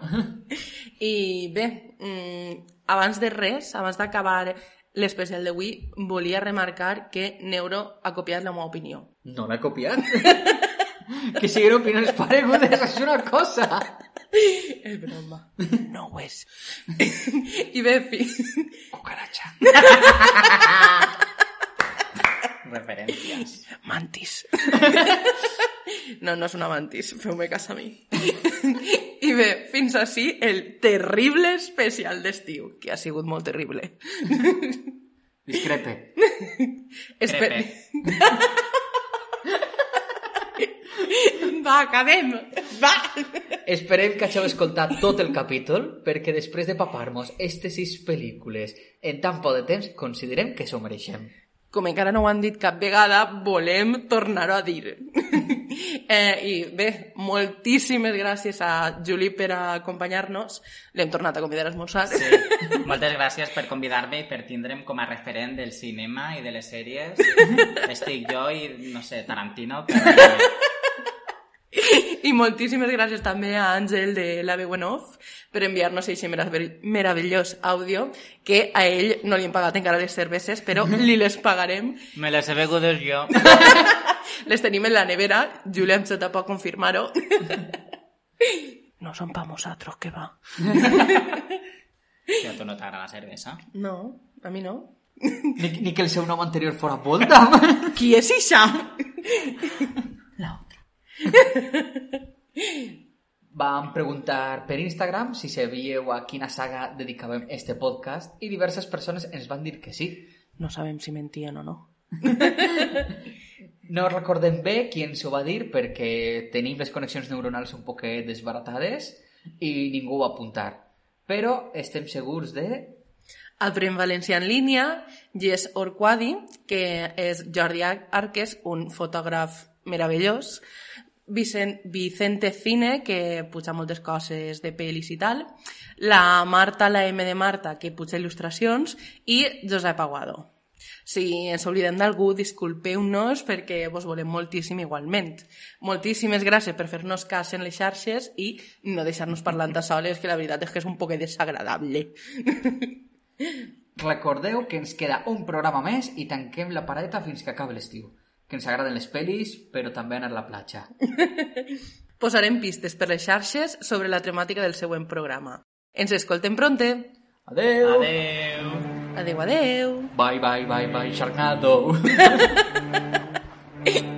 Speaker 3: I bé, mm, abans de res, abans d'acabar l'especial d'avui, volia remarcar que Neuro ha copiat la meva opinió.
Speaker 5: No l'he copiat. <laughs> <laughs> que siguin opinions paregudes és una cosa.
Speaker 3: És broma. No ho és. I bé, fi...
Speaker 5: Cucaracha. <laughs>
Speaker 4: Referències.
Speaker 3: Mantis. <laughs> No, no és una mantis. Feu-me cas a mi. I bé, fins així el terrible especial d'estiu, que ha sigut molt terrible.
Speaker 5: Discrepe.
Speaker 4: Crepe. <laughs>
Speaker 3: Va, acabem! Va!
Speaker 5: Esperem que hàgiu escoltat tot el capítol perquè després de papar-nos aquestes sis pel·lícules en tan poc de temps considerem que s'ho mereixem.
Speaker 3: Com encara no ho han dit cap vegada, volem tornar-ho a dir. <laughs> eh, I bé, moltíssimes gràcies a Juli per acompanyar-nos. L'hem tornat a convidar a esmorzar.
Speaker 4: Sí. Moltes gràcies per convidar-me i per tindre'm com a referent del cinema i de les sèries. Estic jo i, no sé, Tarantino, però...
Speaker 3: I moltíssimes gràcies també a Àngel de la veu en off per enviar-nos aquest meravell- meravellós àudio que a ell no li hem pagat encara les cerveses, però <laughs> li les pagarem.
Speaker 4: Me les he begudes jo. <laughs>
Speaker 3: Les tenim en la nevera. Julià em sota pot confirmar-ho. <laughs> No són pa nosaltres, que va.
Speaker 4: Que a tu no t'agrada la cervesa.
Speaker 3: No, a mi no.
Speaker 5: Ni, ni que el seu nom anterior fora Volta.
Speaker 3: Qui és ixa? <laughs>
Speaker 5: Vam preguntar per Instagram si sabíeu a quina saga dedicàvem este podcast i diverses persones ens van dir que sí.
Speaker 3: No sabem si mentien o no. <laughs>
Speaker 5: No recordem bé qui ens ho va dir perquè tenim les connexions neuronals un poquet desbaratades i ningú ho va apuntar. Però estem segurs de...
Speaker 3: Aprèn valencià en línia, Jess Orquadi, que és Jordi Arques, un fotògraf meravellós, Vicent, Vicente Cine, que puja moltes coses de pel·lis i tal, la Marta, la M de Marta, que puja il·lustracions, i Josep Aguado. Si ens oblidem d'algú, disculpeu-nos perquè vos volem moltíssim igualment. Moltíssimes gràcies per fer-nos cas en les xarxes i no deixar-nos parlant a soles, que la veritat és que és un poc desagradable.
Speaker 5: Recordeu que ens queda un programa més i tanquem la paradeta fins que acabi l'estiu. Que ens agraden les pel·lis, però també anar a la platja. <laughs>
Speaker 3: Posarem pistes per les xarxes sobre la temàtica del següent programa. Ens escoltem pronte.
Speaker 5: Adeu!
Speaker 4: Adeu!
Speaker 3: Adeu, adeu.
Speaker 5: Bye, bye, bye, bye, Sharknado! <laughs>